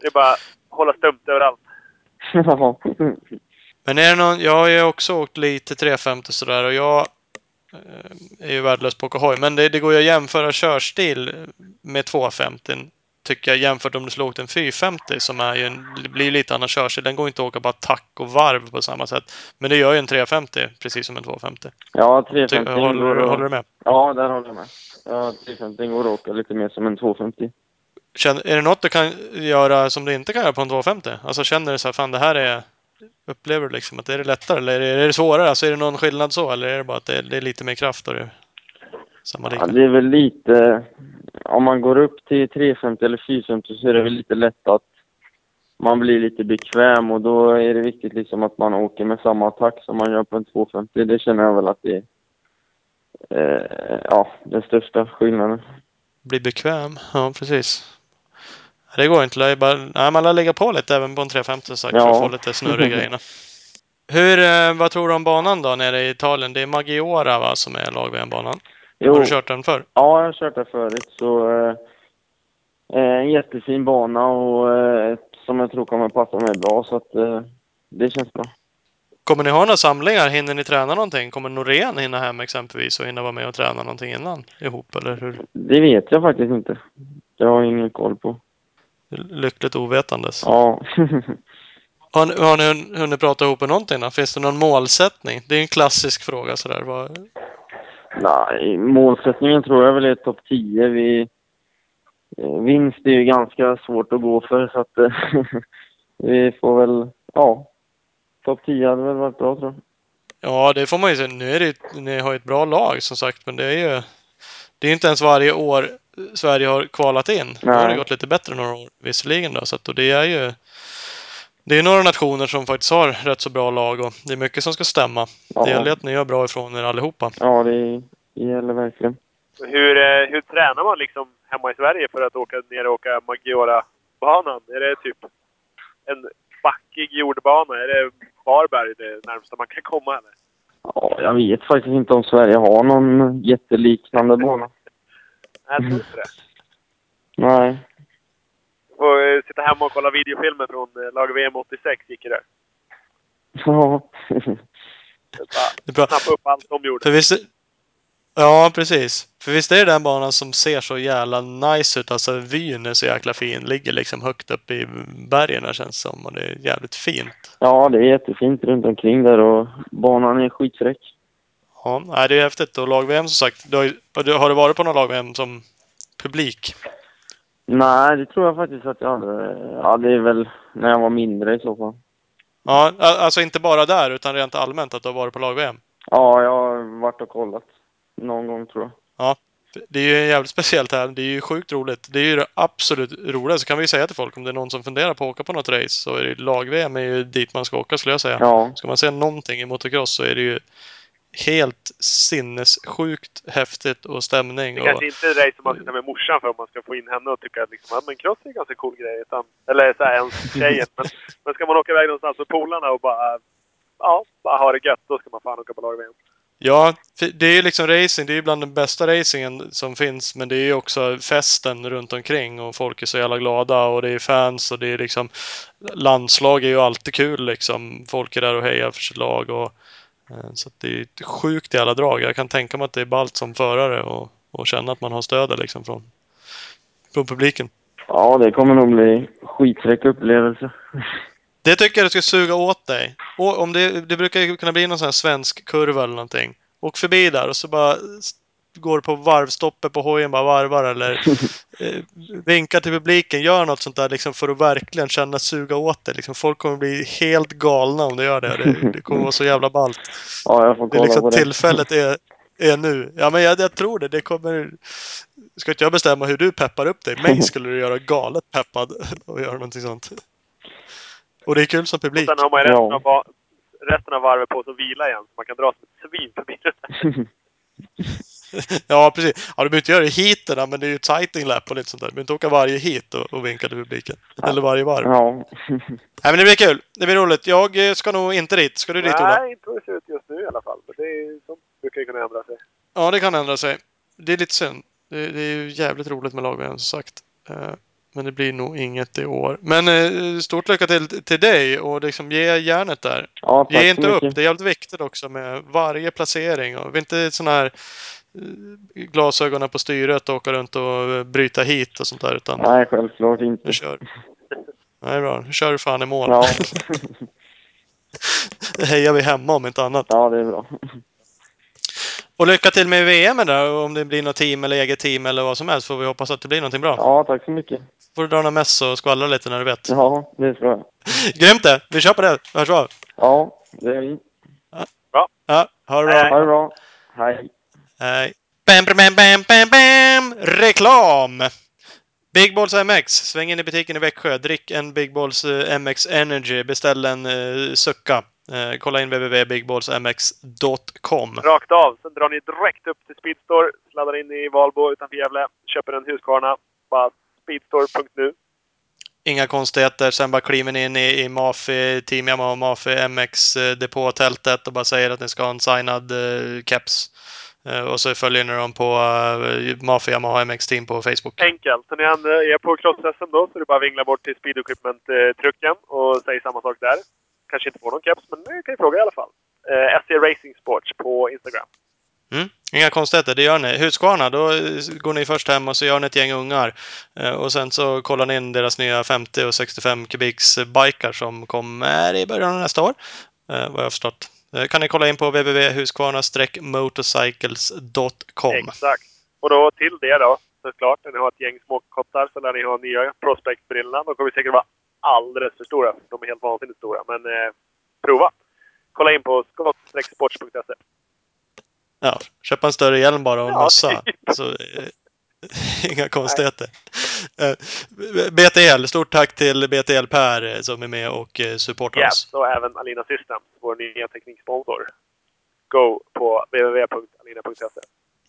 Det är bara att hålla stumt överallt. Ja. Men är det någon, jag har ju också åkt lite 350 sådär och jag eh, är ju värdelös på att åka hoj. Men det, det går ju att jämföra körstil med 250 tycker jag jämfört om du skulle åkt en 450 som är ju en, blir lite annan körstil. Den går inte att åka bara tack och varv på samma sätt. Men det gör ju en 350 precis som en 250. ja, Ty, 350 håller, går att- håller du med? Ja, där håller jag med. Ja, 350 går att åka lite mer som en 250. Känner, är det något du kan göra som du inte kan göra på en 250? Alltså känner du så här, fan det här är... Upplever du liksom att det är det lättare eller är det, är det svårare? Alltså är det någon skillnad så eller är det bara att det är, det är lite mer kraft och det samma Ja, det är väl lite... Om man går upp till 350 eller 450 så är det väl lite lätt att man blir lite bekväm och då är det viktigt liksom att man åker med samma attack som man gör på en 250. Det känner jag väl att det är eh, ja, den största skillnaden. Bli bekväm? Ja, precis. Det går inte. Det bara, nej, man lär lägga på lite även på en 350 som sagt, för Ja. att få lite snurr i grejerna. Hur, eh, vad tror du om banan då nere i Italien? Det är Maggiora va, som är lag banan Jo, Har du kört den förr? ja, jag har kört där förut så eh, eh, en jättefin bana och eh, som jag tror kommer passa mig bra så att eh, det känns bra. Kommer ni ha några samlingar? Hinner ni träna någonting? Kommer Norén hinna hem exempelvis och hinna vara med och träna någonting innan ihop? Eller hur? Det vet jag faktiskt inte. Jag har ingen koll på. Lyckligt ovetandes. Ja. Har, ni- har ni hun- hunnit prata ihop någonting då? Finns det någon målsättning? Det är en klassisk fråga sådär. Vad, Nej, målsättningen tror jag väl är topp 10. Vi, eh, vinst är ju ganska svårt att gå för så att vi får väl, ja, topp 10 hade väl varit bra tror jag. Ja, det får man ju säga. Nu är det ni har ju ett bra lag som sagt, men det är ju... Det är inte ens varje år Sverige har kvalat in. Nu har det Nej. gått lite bättre några år visserligen då, så att, och det är ju... Det är några nationer som faktiskt har rätt så bra lag och det är mycket som ska stämma. Det gäller Ja, att ni gör bra ifrån er allihopa. ja det, det gäller verkligen. Hur, eh, hur tränar man liksom hemma i Sverige för att åka ner och åka Maggiora-banan? Är det typ en backig jordbana? Är det Varberg det närmsta man kan komma eller? Ja, jag vet faktiskt inte om Sverige har någon jätteliknande bana. Nej, jag tror inte det. Nej. Får eh, sitta hemma och kolla videofilmer från eh, lag VM 86 gick det. Ja. Bara Det är bra. snappa upp allt de gjorde. För visst... Ja, precis. För visst är det den banan som ser så jävla nice ut. Alltså vyn är så jäkla fin. Ligger liksom högt upp i bergen här, känns det som. Och det är jävligt fint. ja, det är jättefint runt omkring där och banan är skitfräck. Ja, nej, det är häftigt. Och lag-VM som sagt. Du har, och har du varit på någon lag-VM som publik? Nej, det tror jag faktiskt att jag hade. Ja, det är väl när jag var mindre i så fall. Ja, alltså inte bara där utan rent allmänt att du har varit på lag-VM. Ja, jag har varit och kollat. Någon gång tror jag. Det är ju jävligt speciellt här. Det är ju sjukt roligt. Det är ju det absolut roligaste. kan vi säga till folk om det är någon som funderar på att åka på något race så är det lag-VM är ju dit man ska åka skulle jag säga. Ja, Ska man säga någonting i motocross så är det ju helt sinnessjukt häftigt och stämning. Det Och, kanske inte är det race som man ska med morsan för om man ska få in henne och tycka att liksom, ja, men cross är en ganska cool grej. Utan, eller så här, ens tjejen. Men, men ska man åka iväg någonstans med polarna och bara, ja, bara ha det gött, då ska man fan åka på lag-VM. ja, för det är ju liksom racing. Det är ju bland den bästa racingen som finns. Men det är ju också festen runt omkring och folk är så jävla glada och det är fans och det är liksom landslag är ju alltid kul liksom. Folk är där och hejar för sitt lag och så att det är sjukt jävla drag. Jag kan tänka mig att det är ballt som förare och, och känna att man har stödet liksom från, från publiken. ja det kommer nog bli skitfräck upplevelse. Det tycker jag du ska suga åt dig. Och om det, det brukar ju kunna bli någon sån här svensk kurva eller någonting. Åk förbi där och så bara går på varvstoppet på hojen bara varvar eller eh, vinkar till publiken. Gör något sånt där liksom för att verkligen känna suga åt det. Liksom, folk kommer bli helt galna om du gör det. Det, det kommer vara så jävla ballt. Ja, jag får Det är kolla liksom på det. tillfället är, är nu. Ja, men jag, jag tror det. Det kommer... Ska inte jag bestämma hur du peppar upp dig? Mig skulle du göra galet peppad och göra någonting sånt. Och det är kul som Och publik. sen har man ju resten, Ja. av, resten av varvet på sig att vila igen. Så man kan dra som ett svin förbi det. Ja, precis. Ja, du behöver inte göra det i heaterna, men det är ju sighting lap och lite sånt där. Du behöver inte åka varje hit och, och vinka till publiken. Eller varje varv. Ja. Nej, men det blir kul. Det blir roligt. Jag eh, ska nog inte dit. Ska du dit, Ola? Nej, inte ut just nu i alla fall. Men det är, sånt brukar ju kunna ändra sig. Ja, det kan ändra sig. Det är lite synd. Det, det är ju jävligt roligt med lag som sagt. Eh, Men det blir nog inget i år. Men eh, stort lycka till till dig och liksom ge järnet där. ja, Ge inte upp. Det är jävligt viktigt också med varje placering. Och vi är inte sådana här glasögonen på styret och åka runt och eh, bryta hit och sånt där. Utan Nej, självklart inte. nu kör. Nej, bra. Nu kör du fan i mål. Ja, Det hejar vi hemma om inte annat. ja, det är bra. Och lycka till med VM där. Om det blir något team eller eget team eller vad som helst får vi hoppas att det blir någonting bra. Ja, tack så mycket. Får du dra några mess och skvallra lite när du vet. Ja, det tror jag. Grymt det! Vi kör på det. Hörs av. Ja, det är vi. Ja, ha det bra. Ha det bra. Hej. Bam, bam, bam, bam, bam! Reklam! Big Balls MX. Sväng in i butiken i Växjö. Drick en Big Balls eh, MX Energy. Beställ en uh, sucka. Eh, kolla in www.bigbollsmx.com. Rakt av. Sen drar ni direkt upp till Speedstore. Sladdar in i Valbo utanför Gävle. Köper en Husqvarna. Bara speedstore.nu. Inga konstigheter. Sen bara kliver ni in i, i Mafi, Team Yamaha Mafi MX eh, depåtältet och bara säger att ni ska ha en signad eh, keps. Eh, och så följer ni dem på uh, Mafi Yamaha MX Team på Facebook. Enkelt. Så ni an- är på cross-SM då, så är det bara att vingla bort till Speed Equipment-trucken och säg samma sak där. Kanske inte får någon keps, men kan ju fråga i alla fall. Eh, SC Racing Sports på Instagram. Mm. Inga konstigheter, det gör ni. Husqvarna, då eh, går ni först hem och så gör ni ett gäng ungar. Eh, Och sen så kollar ni in deras nya 50 och 65 kubiks bikar som kommer i början av nästa år. eh, Vad jag har förstått. Eh, kan ni kolla in på www.husqvarna-motorcycles.com. Exakt. Och då till det då, såklart, när ni har ett gäng småkottar så lär ni ha nya Prospect-brillorna. De kommer säkert vara alldeles för stora. De är helt vansinnigt stora. Men eh, prova! Kolla in på skott-sports.se. Ja, köpa en större hjälm bara och Ja, mössa. typ. Så, eh, inga konstigheter. Eh, BTL, stort tack till BTL Per eh, som är med och eh, supportar oss. Yes, och även Alina Systems, vår nya tekniksponsor. Go på www.alina.se.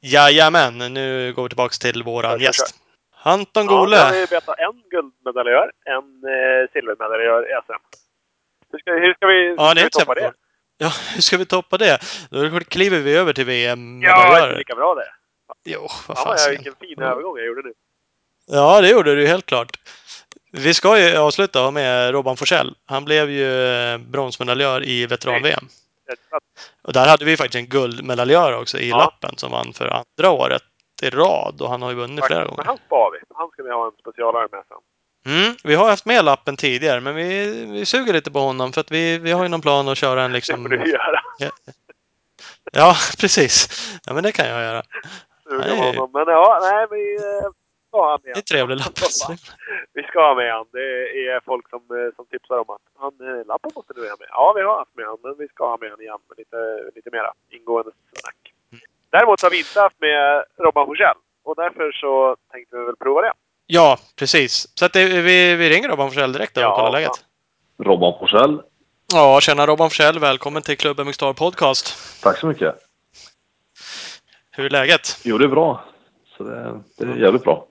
Jajamän, nu går vi tillbaks till våran gäst. Anton Ja, Gole. har vi betat en guldmedaljör, en eh, silvermedaljör i SM. Hur ska, hur ska vi, Ja, ska vi toppa det? Ja, hur ska vi toppa det? Då kliver vi över till Ja, det är VM-medaljörer. lika bra det. Jo, vad Fan, fasen. vilken fin övergång jag gjorde nu. Ja, det gjorde du helt klart. Vi ska ju avsluta med Robban Forsell. Han blev ju eh, bronsmedaljör i veteran-VM. Och där hade vi faktiskt en guldmedaljör också i Ja. lappen som vann för andra året i rad och han har ju vunnit flera Men gånger. han spar vi. Han ska vi ha en specialare med sen. Mm, vi har haft med lappen tidigare men vi, vi suger lite på honom för att vi, vi har ju någon plan att köra en Det liksom... får du göra. Ja, precis. Ja, men det kan jag göra. Suga Nej. på honom. Men ja, nej, vi eh, ska ha med Det är en trevlig lapp. Vi ska ha med han. Det är folk som, eh, som tipsar om att han, eh, lappen måste du ha med. Ja, vi har haft med han, men vi ska ha med han igen med lite, lite mera ingående snack. Däremot har vi inte haft med Robban Forsell. Och därför så tänkte vi väl prova det. Ja, precis. Så att det, vi, vi ringer Robban Forsell direkt då och Ja, kollar läget. Robban Forsell. Ja, tjena Robban Forsell. Välkommen till Club MX Star Podcast. Tack så mycket. Hur är läget? Jo, det är bra. Så det, det är jävligt bra.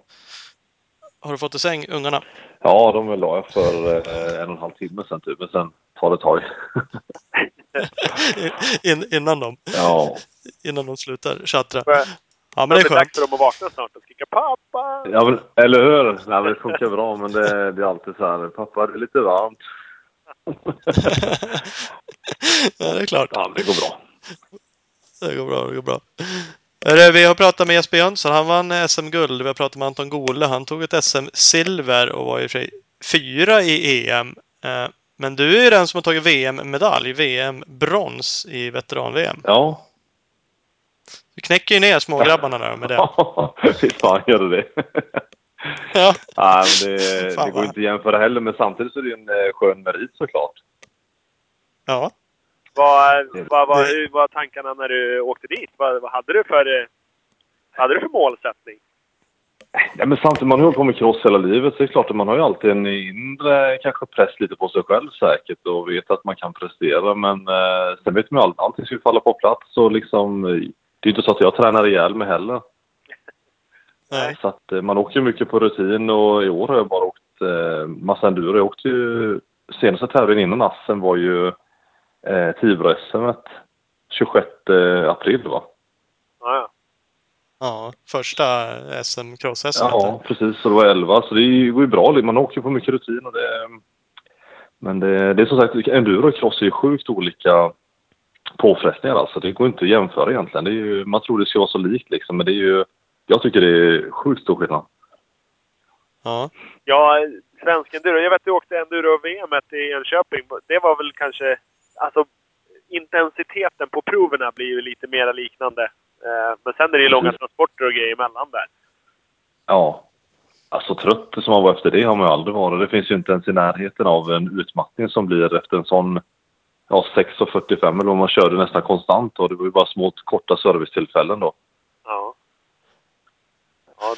Har du fått i säng ungarna? Ja, de la jag för eh, en och en halv timme sedan typ, men sen tar det tag. In, innan, de, ja. innan de slutar tjattra. Ja, men det är Det är skönt. dags för dem att vakna snart och skrika pappa! ja, men eller hur? Nej, men det funkar bra, men det, det är alltid så här, pappa, det är lite varmt. ja, det är klart. Ja, det går bra. Det går bra, det går bra. Vi har pratat med Jesper Jönsson. Han vann SM-guld. Vi har pratat med Anton Gole. Han tog ett SM-silver och var i och för sig fyra i EM. Eh, Men du är ju den som har tagit VM-medalj, VM-brons i veteran-VM. Ja, Vi knäcker ju ner smågrabbarna där med det. Fy fan gör det det? Ja. Nej, men det, det går inte att jämföra heller, men samtidigt så är det ju en eh, skön merit såklart. ja. Vad, vad, vad, hur var tankarna när du åkte dit? Vad, vad hade du för, hade du för målsättning? Ja, men samtidigt, man har hållit på med cross hela livet, så det är klart att man har ju alltid en inre kanske press lite på sig själv säkert och vet att man kan prestera. Men eh, sen vet man ju allt, allting ska falla på plats och liksom, det är inte så att jag tränar ihjäl mig heller. Nej. Så att eh, man åker mycket på rutin och i år har jag bara åkt eh, massa enduro. Jag åkte ju, senaste tävlingen innan Assen var ju eh, Tibro-SM 26 april va? Ja, ja. Ja, första SM, cross-SM. Ja, precis. Så det var 11. Så det går ju bra. Man åker på mycket rutin och det... Men det, det är som sagt, enduro och cross är ju sjukt olika påfrestningar alltså. Det går inte att jämföra egentligen. Det är ju, man tror det ska vara så likt liksom, men det är ju... Jag tycker det är sjukt stor skillnad. Ja. Ja, svensk enduro. Jag vet att du åkte enduro-VM i Enköping. Det var väl kanske... Alltså, intensiteten på proverna blir ju lite mer liknande. Eh, Men sen är det ju långa Precis. transporter och grejer emellan där. Ja. Alltså trött som man var efter det har man ju aldrig varit. Det finns ju inte ens i närheten av en utmattning som blir efter en sån ja, 6.45 eller vad man körde nästan konstant och det var ju bara små korta servicetillfällen då. Ja. Ja,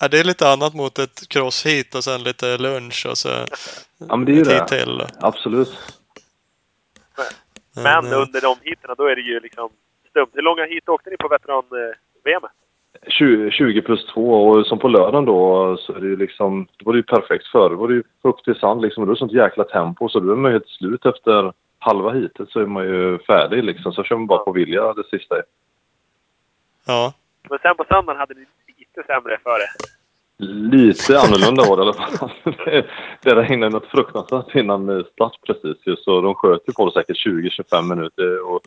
ja. Det är lite annat mot ett cross-heat och sen lite lunch och så Ja men det är ju ett det. hit till. Absolut. Men eh, under de heaterna, då är det ju liksom stumt. Hur långa hit åkte ni på veteran-VM? 20, 20 plus 2 och som på lördagen då så är det ju liksom, då var det ju perfekt förr. Då var det ju fuktig sand liksom och det var sånt jäkla tempo så då är man ju helt slut efter halva hitet så är man ju färdig liksom. Så kör man bara på vilja det sista. Ja. Men sen på söndagen hade ni lite sämre före. Lite annorlunda var det i alla fall. Det- regnade något fruktansvärt innan start precis ju, så de sköt ju på det säkert 20-25 minuter och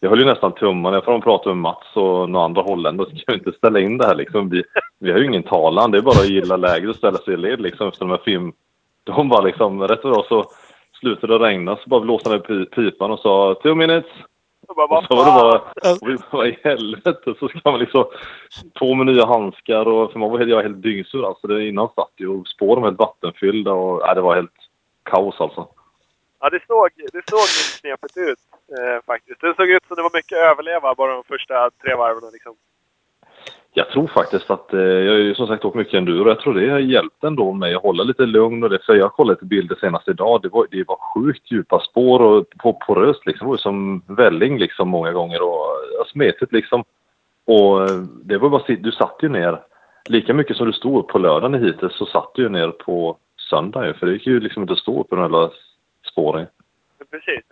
jag höll ju nästan tummarna. Jag får prata med Mats och några andra holländare. Ska vi inte ställa in det här liksom? Vi, vi har ju ingen talan. Det är bara att gilla läget och ställa sig i led liksom efter de här film... De bara liksom, rätt vad det var så slutade det regna så bara blåste han i pipan och sa two minutes. Bara, vad så var det fan? bara, bara i helvete så ska man liksom på med nya handskar och för man var helt, jag var helt dyngsur alltså. Det innan satt ju och spåren var helt vattenfyllda och nej, det var helt kaos alltså. Ja, det såg, det såg lite knepigt ut eh, faktiskt. Det såg ut som det var mycket överleva bara de första tre varven. Liksom. Jag tror faktiskt att, eh, jag har ju som sagt åkt mycket enduro. Jag tror det har hjälpt ändå mig att hålla lite lugn och det. För jag kollade lite bilder senast idag. Det var, det var sjukt djupa spår och på, poröst liksom. Det var som välling liksom många gånger och smetigt liksom. Och eh, det var bara, du satt ju ner lika mycket som du stod på lördagen i hitet så satt du ju ner på söndagen. För det gick ju liksom inte att stå på de här spåren. Precis.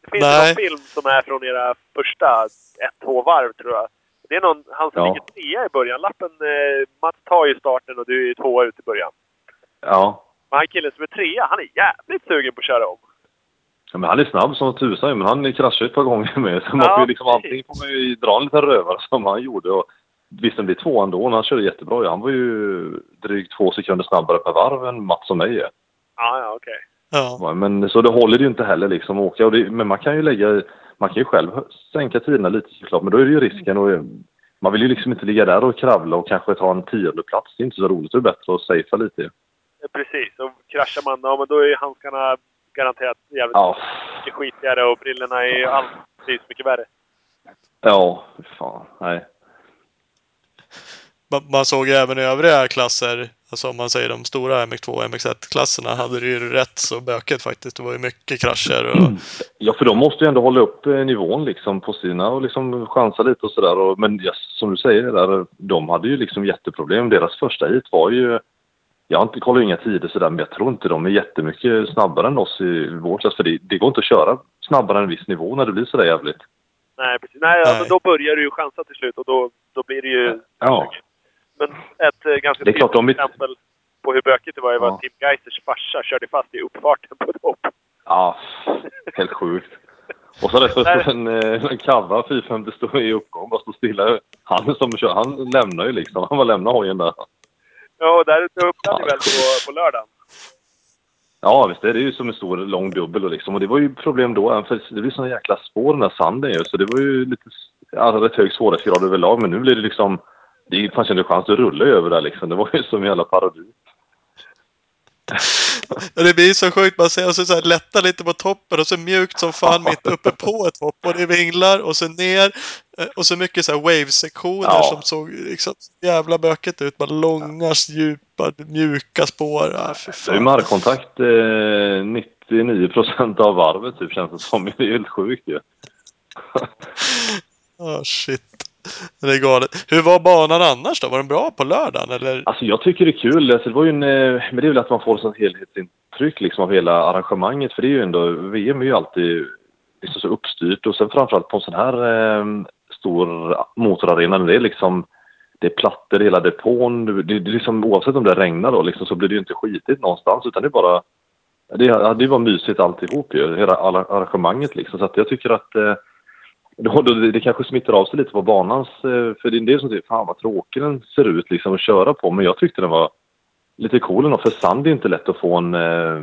Det finns Nej. någon film som är från era första ett, två varv tror jag. Det är någon, han som Ja. ligger trea i början. Lappen, eh, Mats tar ju starten och du är ju tvåa ut i början. Ja. Men han killen som är trea, han är jävligt sugen på att köra om. Ja, men han är snabb som tusan ju, men han kraschade ett par gånger med. Så man Ja, får ju liksom, antingen får man ju dra en liten rövare som han gjorde. Och visst, den blir tvåan då, men han körde jättebra. ju. Han var ju drygt två sekunder snabbare per varv än Mats och mig. ju. Ja, ja, okej. Ja. Men så det håller ju inte heller liksom att åka. Och det, men man kan ju lägga, man kan ju själv sänka tiderna lite såklart. Men då är det ju risken och man vill ju liksom inte ligga där och kravla och kanske ta en tionde plats. Det är inte så roligt. Det är bättre att safea lite. Eh, Precis. Och kraschar man, ja men då är handskarna garanterat jävligt Ja. mycket skitigare och brillorna är ju allt det är så mycket värre. Ja, fan. Nej. Man, man såg ju även i övriga klasser, alltså om man säger de stora MX2 och MX1-klasserna, hade det ju rätt så bökigt faktiskt. Det var ju mycket krascher och... Ja, för de måste ju ändå hålla upp eh, nivån liksom på sina och liksom chansa lite och sådär. Och- Men ja, som du säger, där, de hade ju liksom jätteproblem. Deras första hit var ju... Jag har inte kollat inga tider sådär, men jag tror inte de är jättemycket snabbare än oss i vår klass. För det, det går inte att köra snabbare än en viss nivå när det blir sådär jävligt. Nej, precis. Nej, ja, Nej. men då börjar du ju chansa till slut och då, då blir det ju... Ja. Men ett eh, ganska Det tydligt exempel på hur bökigt det var var Ja. att Tim Geisers farsa körde fast i uppfarten på ett hopp. Ja, helt sjukt. Och så för en, eh, en kava 450 står i uppgång, bara står stilla. Han som kör, han lämnar ju liksom. Han bara lämnar hojen där. Ja, och där öppnade Ja, väl på, på lördagen? Ja, visst. Det är ju som en stor lång dubbel och liksom. Och det var ju problem då, för det blir såna jäkla spår den där sanden ju. Så det var ju lite alltså rätt hög svårighetsgrad överlag. Men nu blir det liksom, det fanns ju en chans att rulla över där liksom. Det var ju som en jävla parodi. Det blir så sjukt. Man ser och så, här, lätta lite på toppen och så mjukt som fan mitt uppe på ett hopp. Och det vinglar och så ner. eh, Och så mycket så här wave-sektioner Ja. som såg liksom jävla bökigt ut. Bara långa, djupa, mjuka spår. Fy Det är ju markkontakt eh, 99 procent av varvet typ känns det som. Det är helt sjukt ju. Ah, shit. Det är galet. Hur var banan annars då? Var den bra på lördagen eller? Alltså jag tycker det är kul. Alltså, det var ju en, eh, men det är väl att man får sånt helhetsintryck liksom av hela arrangemanget. För det är ju ändå, VM är ju alltid liksom så uppstyrt och sen framförallt på en sån här eh, stor motorarena. Det är liksom, det är plattor i hela depån. Det, det, det liksom, oavsett om det regnar då liksom, så blir det ju inte skitigt någonstans utan det är bara, det, är- det var mysigt alltihop ju. Hela arrangemanget liksom. Så att jag tycker att eh, då, då, det, kanske smittar av sig lite på banans, eh, för det är en del som säger fan vad tråkig den ser ut liksom att köra på. Men jag tyckte den var lite cool ändå, för sand är inte lätt att få en, eh,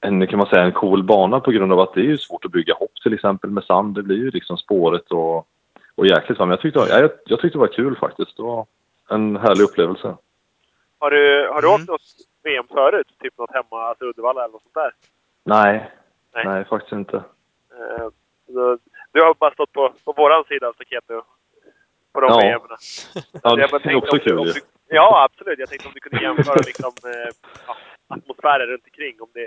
en, kan man säga, en cool bana på grund av att det är ju svårt att bygga hopp till exempel med sand. Det blir ju liksom spåret och, och jäkligt. Men jag tyckte, ja, jag, jag tyckte det var kul faktiskt. Det var en härlig upplevelse. Har du, har du Mm. åkt något VM förut? Typ något hemma, alltså Uddevalla eller något sånt där? Nej, Nej. nej, faktiskt inte. Så, du har bara stått på, på våran sida av staketet nu. På de Ja. Ja, det är också kul du, Ja, absolut. Jag tänkte om du kunde jämföra liksom, eh, ja, atmosfären runt omkring. Om det,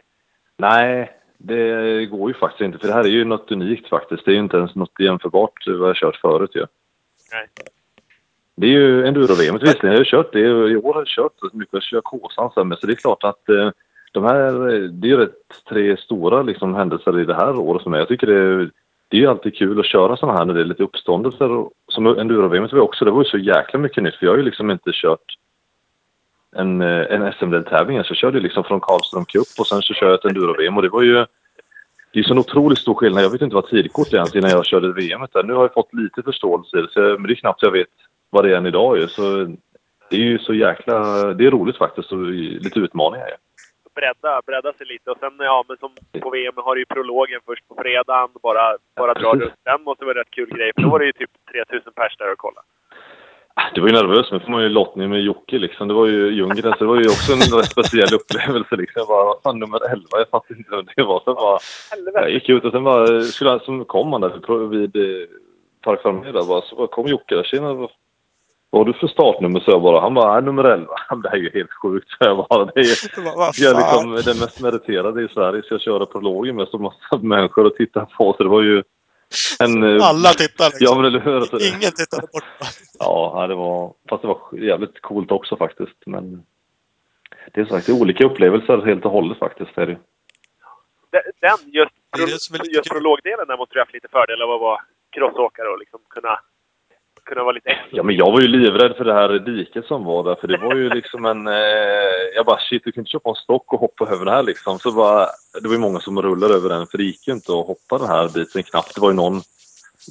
Nej, det går ju faktiskt inte. För det här är ju något unikt faktiskt. Det är ju inte ens något jämförbart vad jag har kört förut ju. Nej. Det är ju enduro-VM visserligen. Jag har kört det. I år har jag kört mycket. Jag kör Kåsan sen. Så det är klart att eh, de här, eh, det är ju rätt tre stora liksom, händelser i det här året för mig. Jag tycker det, är- det är ju alltid kul att köra sådana här när det är lite uppståndelser. Som enduro-VM var också, det var ju så jäkla mycket nytt. För jag har ju liksom inte kört en, eh, en SM-deltävling. Så jag körde liksom från Karlström Cup och sen så kör jag ett enduro-VM och det var ju det är så en otroligt stor skillnad. Jag vet inte vad tidkort är ens innan jag körde VM. Där. Nu har jag fått lite förståelse i det, så jag, men det är knappt jag vet vad det är än idag. Så det är ju så jäkla... Det är roligt faktiskt och lite utmaningar bredda, bredda sig lite. Och sen, ja, men som på VM har du ju prologen först på fredagen. Bara, bara dra runt den måste vara en rätt kul grej. För då var det ju typ 3000 pers där och kolla. Det var ju nervöst, men får man ju lottning med Jocke liksom. Det var ju Ljunggren, så det var ju också en rätt speciell upplevelse liksom. Jag bara, fan, nummer 11, jag fattar inte vem det var. Sen bara, jag gick ut och sen bara, skulle, han- så kom han där vid eh, Park där bara, så bara kom Jocke där. Tjena, vad, har du för startnummer? Så jag bara, han bara, "Nej, nummer 11. Det här är ju helt sjukt. Så jag bara, det är, jag är liksom den mest meriterade i Sverige, så jag köra prologen med så massa människor och titta på. Så det var ju en... eh, Alla tittar liksom. Ja, men eller hur? Alltså, Ingen tittade bort. Ja, ja, det var... Fast det var jävligt coolt också faktiskt. Men det är sagt, det är olika upplevelser helt och hållet faktiskt. Är det. Den, just, Det är det just prologdelen där måste du ha haft lite fördel av att vara crossåkare och liksom kunna, kunna vara lite extra. Ja, men jag var ju livrädd för det här diket som var där. För det var ju liksom en... Eh, jag bara shit, du kan inte köpa en stock och hoppa över det här liksom. Så bara, det var ju många som rullade över den. För det gick ju inte att hoppa den här biten knappt. Det var ju någon,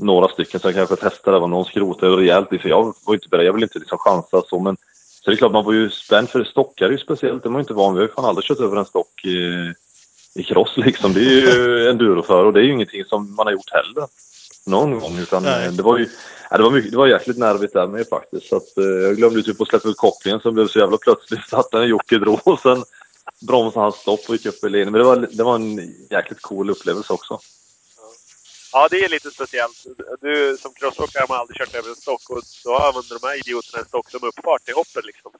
några stycken som kanske testade. Det var någon skrotade rejält. För jag var ju inte beredd. Jag ville inte liksom chansa så. Men så det är klart, man var ju spänd. För stockar är ju speciellt. Det är man ju inte van vid. Jag har ju fan aldrig kört över en stock i, i cross liksom. Det är ju enduroförare och det är ju ingenting som man har gjort heller. Någon gång. Utan Nej. eh, det var ju Ja, det, var mycket, det var jäkligt nervigt där med faktiskt. Så att, eh, jag glömde typ att släppa ut kopplingen som blev så jävla plötsligt att när Jocke drog och sen bromsade han stopp och gick upp i linjen. Men det var, det var en jäkligt cool upplevelse också. Ja, det är lite speciellt. Du som crossåkare har man aldrig kört över en stock och då använder de här idioterna en stock som uppfart i hoppet liksom.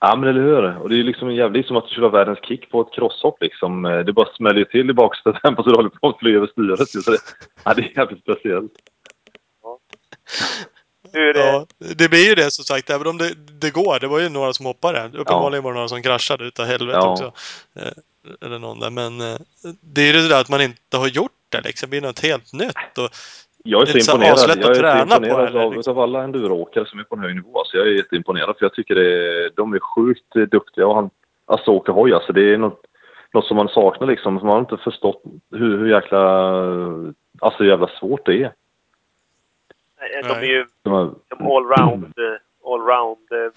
Ja, men eller hur? Och det är ju liksom jävligt som att du skulle ha världens kick på ett crosshopp liksom. Eh, Det bara smäller ju till i bakstöten så du håller på att fly över styret. ju. Så det, ja, det är jävligt speciellt. Hur, eh, Ja, det blir ju det som sagt, även om det, det går. Det var ju några som hoppade. Uppenbarligen var det några som kraschade utav helvete Ja. också. Eh, eller någon där. Men eh, det är ju det där att man inte har gjort det liksom. Det blir något helt nytt. Och Jag är så är så imponerad. aslätt att Jag är så träna på, imponerad eller av, av alla enduroåkare som är på en hög nivå. Alltså jag är jätteimponerad för jag tycker det de är sjukt duktiga. Och han, alltså åka hoj, alltså det är något, något som man saknar liksom. Man har inte förstått hur, hur jäkla, alltså hur jävla svårt det är. de är ju De allround, eh, allround eh,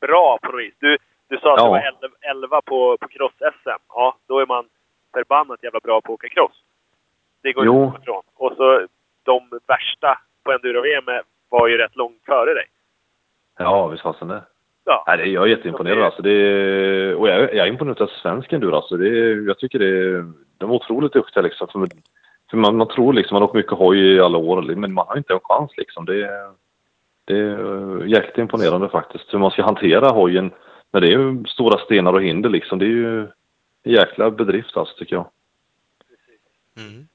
bra på något vis. Du, du sa att Ja. det var 11, 11 på, på cross-SM. Ja, då är man förbannat jävla bra på att åka cross. Det går Jo. inte ifrån. Och så de värsta på enduro-VM var ju rätt långt före dig. Ja, visst fasen det. Ja. Nej, det- jag är jätteimponerad alltså. Det är, och jag, jag är imponerad av svensk enduro alltså. Det är, jag tycker det är, de är otroligt duktiga liksom. För, för man, man tror liksom, man har åkt mycket hoj i alla år, men man har inte en chans liksom. Det är, det är jäkligt imponerande faktiskt. Hur man ska hantera hojen när det är ju stora stenar och hinder liksom. Det är ju en jäkla bedrift alltså tycker jag. Mm.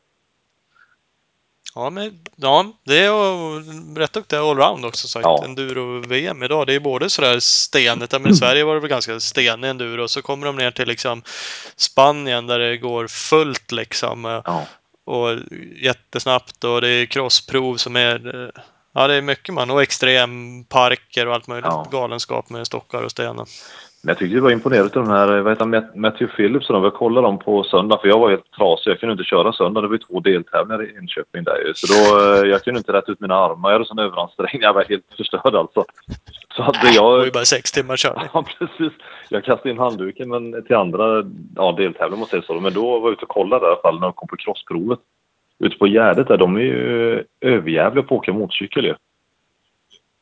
Ja, men ja, det är rätt duktiga allround också sagt. Ja. Enduro-VM idag. Det är både sådär stenigt. Men i Sverige var det väl ganska stenig enduro. Så kommer de ner till liksom Spanien där det går fullt liksom. eh, Ja. Och jättesnabbt och det är crossprov som är... eh, Ja, det är mycket man. Och extremparker och allt möjligt Ja. galenskap med stockar och stenar. Men jag tyckte det var imponerande de här, vad heter han, Matt- Matthew Phillips och de, jag kollade dem på söndag för jag var helt trasig. Jag kunde inte köra söndag. Det var ju två deltävlingar i Enköping där ju. Så då, eh, jag kunde inte rätta ut mina armar. Jag hade sån överansträngning. Jag var helt förstörd alltså. Så hade Det var ju jag... bara sex timmar körning. Ja, precis. Jag kastade in handduken men till andra ja, deltävlingar måste jag säga så. Men då var jag ute och kollade i alla fall när de kom på crossprovet. Ute på Gärdet där, de är ju överjävliga på att åka motorcykel ju.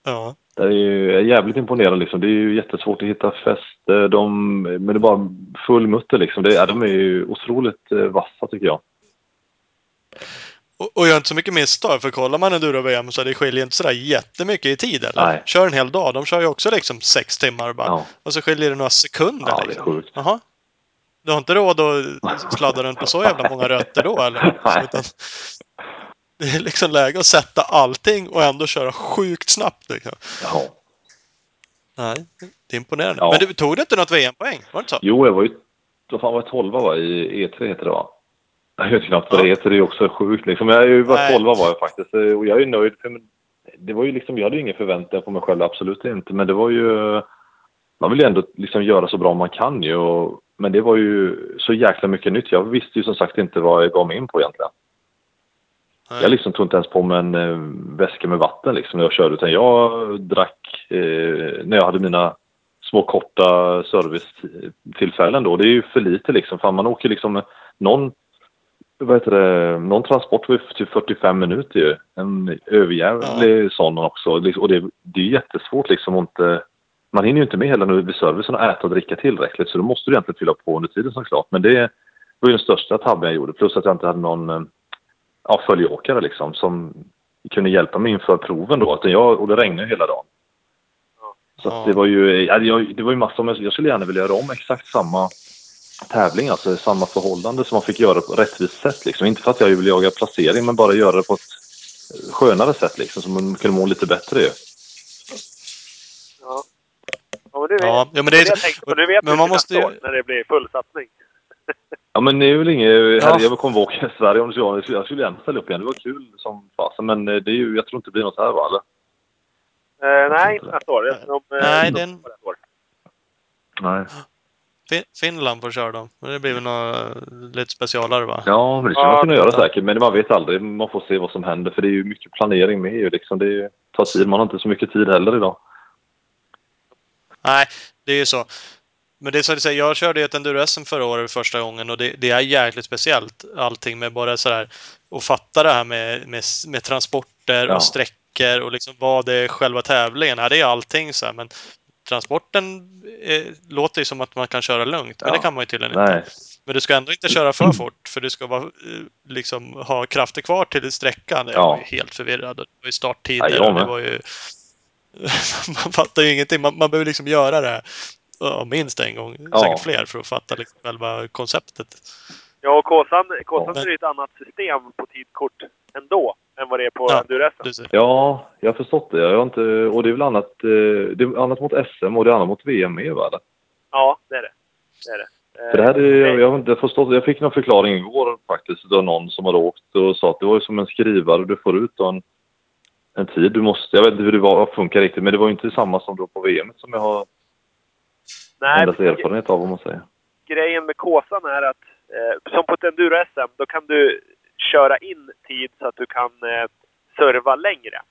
Ja. Det är ju jävligt imponerande liksom. Det är ju jättesvårt att hitta fäste. De, men det är bara full mutter liksom. Det, ja, de är ju otroligt eh, vassa tycker jag. Och, och gör inte så mycket misstag, för kollar man enduro-VM så det skiljer inte sådär jättemycket i tid eller? Nej. Kör en hel dag. De kör ju också liksom sex timmar bara. Ja, Och så skiljer det några sekunder ja det är liksom. sjukt. Jaha. Du har inte råd att sladda runt på så jävla många rötter då eller? Nej. Utan, det är liksom läge att sätta allting och ändå köra sjukt snabbt liksom. Ja. Nej, det är imponerande. Ja. Men du tog du inte något VM-poäng? Var det inte så? Jo, jag var ju... Vad fan var jag? 12 va? I E3 heter det va? Jag vet knappt vad det heter. Det är också sjukt liksom. Jag är ju bara Nej. 12 var jag faktiskt. Och jag är nöjd. För det var ju liksom... Jag hade ju ingen förväntan på mig själv. Absolut inte. Men det var ju... Man vill ju ändå liksom göra så bra man kan ju. Och, men det var ju så jäkla mycket nytt. Jag visste ju som sagt inte vad jag gav mig in på egentligen. Nej. Jag liksom tog inte ens på mig en eh, väska med vatten liksom när jag körde. Utan jag drack eh, när jag hade mina små korta servicetillfällen då. Det är ju för lite liksom. Fan, man åker liksom någon, vad heter det, någon transport var ju typ 45 minuter ju. En överjävlig sån också. Liksom, Och det, det är jättesvårt liksom att inte... Man hinner ju inte med hela nu vid servicen och äta och dricka tillräckligt. Så då måste du egentligen fylla på under tiden såklart. Men det var ju den största tabben jag gjorde. Plus att jag inte hade någon eh, ja, följeåkare liksom som kunde hjälpa mig inför proven då. Utan jag, och det regnade hela dagen. Så Ja. att det var ju, ja, det var ju massor jag skulle gärna vilja göra om exakt samma tävling, alltså samma förhållande som man fick göra på ett rättvist sätt liksom. Inte för att jag vill jaga placering men bara göra det på ett skönare sätt liksom så man kunde må lite bättre ju. Ja. Ja, men du vet. Ja, ja, men det det är... är det jag tänkte på. Du vet men man måste ju... när det blir full satsning. Ja men det är väl inget, Ja. jag kommer ihåg i Sverige om det skulle vara, jag skulle gärna ställa upp igen. Det var kul som fasen men eh, det är ju, jag tror inte det blir något här va eller? Eh, nej, inte nästa år. Jag de, eh, Nej, de- den- på ett år. Nej. Fin- Finland får köra dem. Men det blir väl något lite specialare va? Ja, men det skulle Ja, man kunna göra säkert. Men man vet aldrig. Man får se vad som händer. För det är ju mycket planering med ju. Liksom. Det är ju- tar tid. Man har inte så mycket tid heller idag. Nej, det är ju så. Men det är som du säger, jag körde ju ett enduro-SM förra året för första gången och det, det är jäkligt speciellt. Allting med bara sådär att fatta det här med, med, med transporter Ja. och sträckor och liksom vad det är själva tävlingen. Ja, det är allting så här, men transporten eh, låter ju som att man kan köra lugnt, men Ja. det kan man ju tydligen inte. Nej. Men du ska ändå inte köra för fort, för du ska vara, eh, liksom, ha krafter kvar till sträckan. Jag Ja. var ju helt förvirrad. Det var ju starttider Ja, och det med. var ju... man fattar ju ingenting. Man, man behöver liksom göra det här ja, minst en gång, Ja. säkert fler, för att fatta liksom själva konceptet. Ja, och Kåsan, Kåsan Ja. är ju ett annat system på tidkort ändå än vad det är på Ja, enduro-SM. Precis. Ja, jag har förstått det. Jag har inte, och det är väl annat, eh, det är annat mot SM och det är annat mot VM med va? Ja, det är det. det, är det. Eh, För det här är, jag, det- jag har inte förstått. Jag fick någon förklaring igår faktiskt av någon som hade åkt och sa att det var ju som en skrivare. Du får ut en, en tid. Du måste, jag vet inte hur det var, funkar riktigt, men det var ju inte samma som då på VM som jag har Nej, endast erfarenhet av om man säger. grejen med Kåsan är att eh, som på ett enduro-SM, då kan du köra in tid så att du kan eh, serva längre.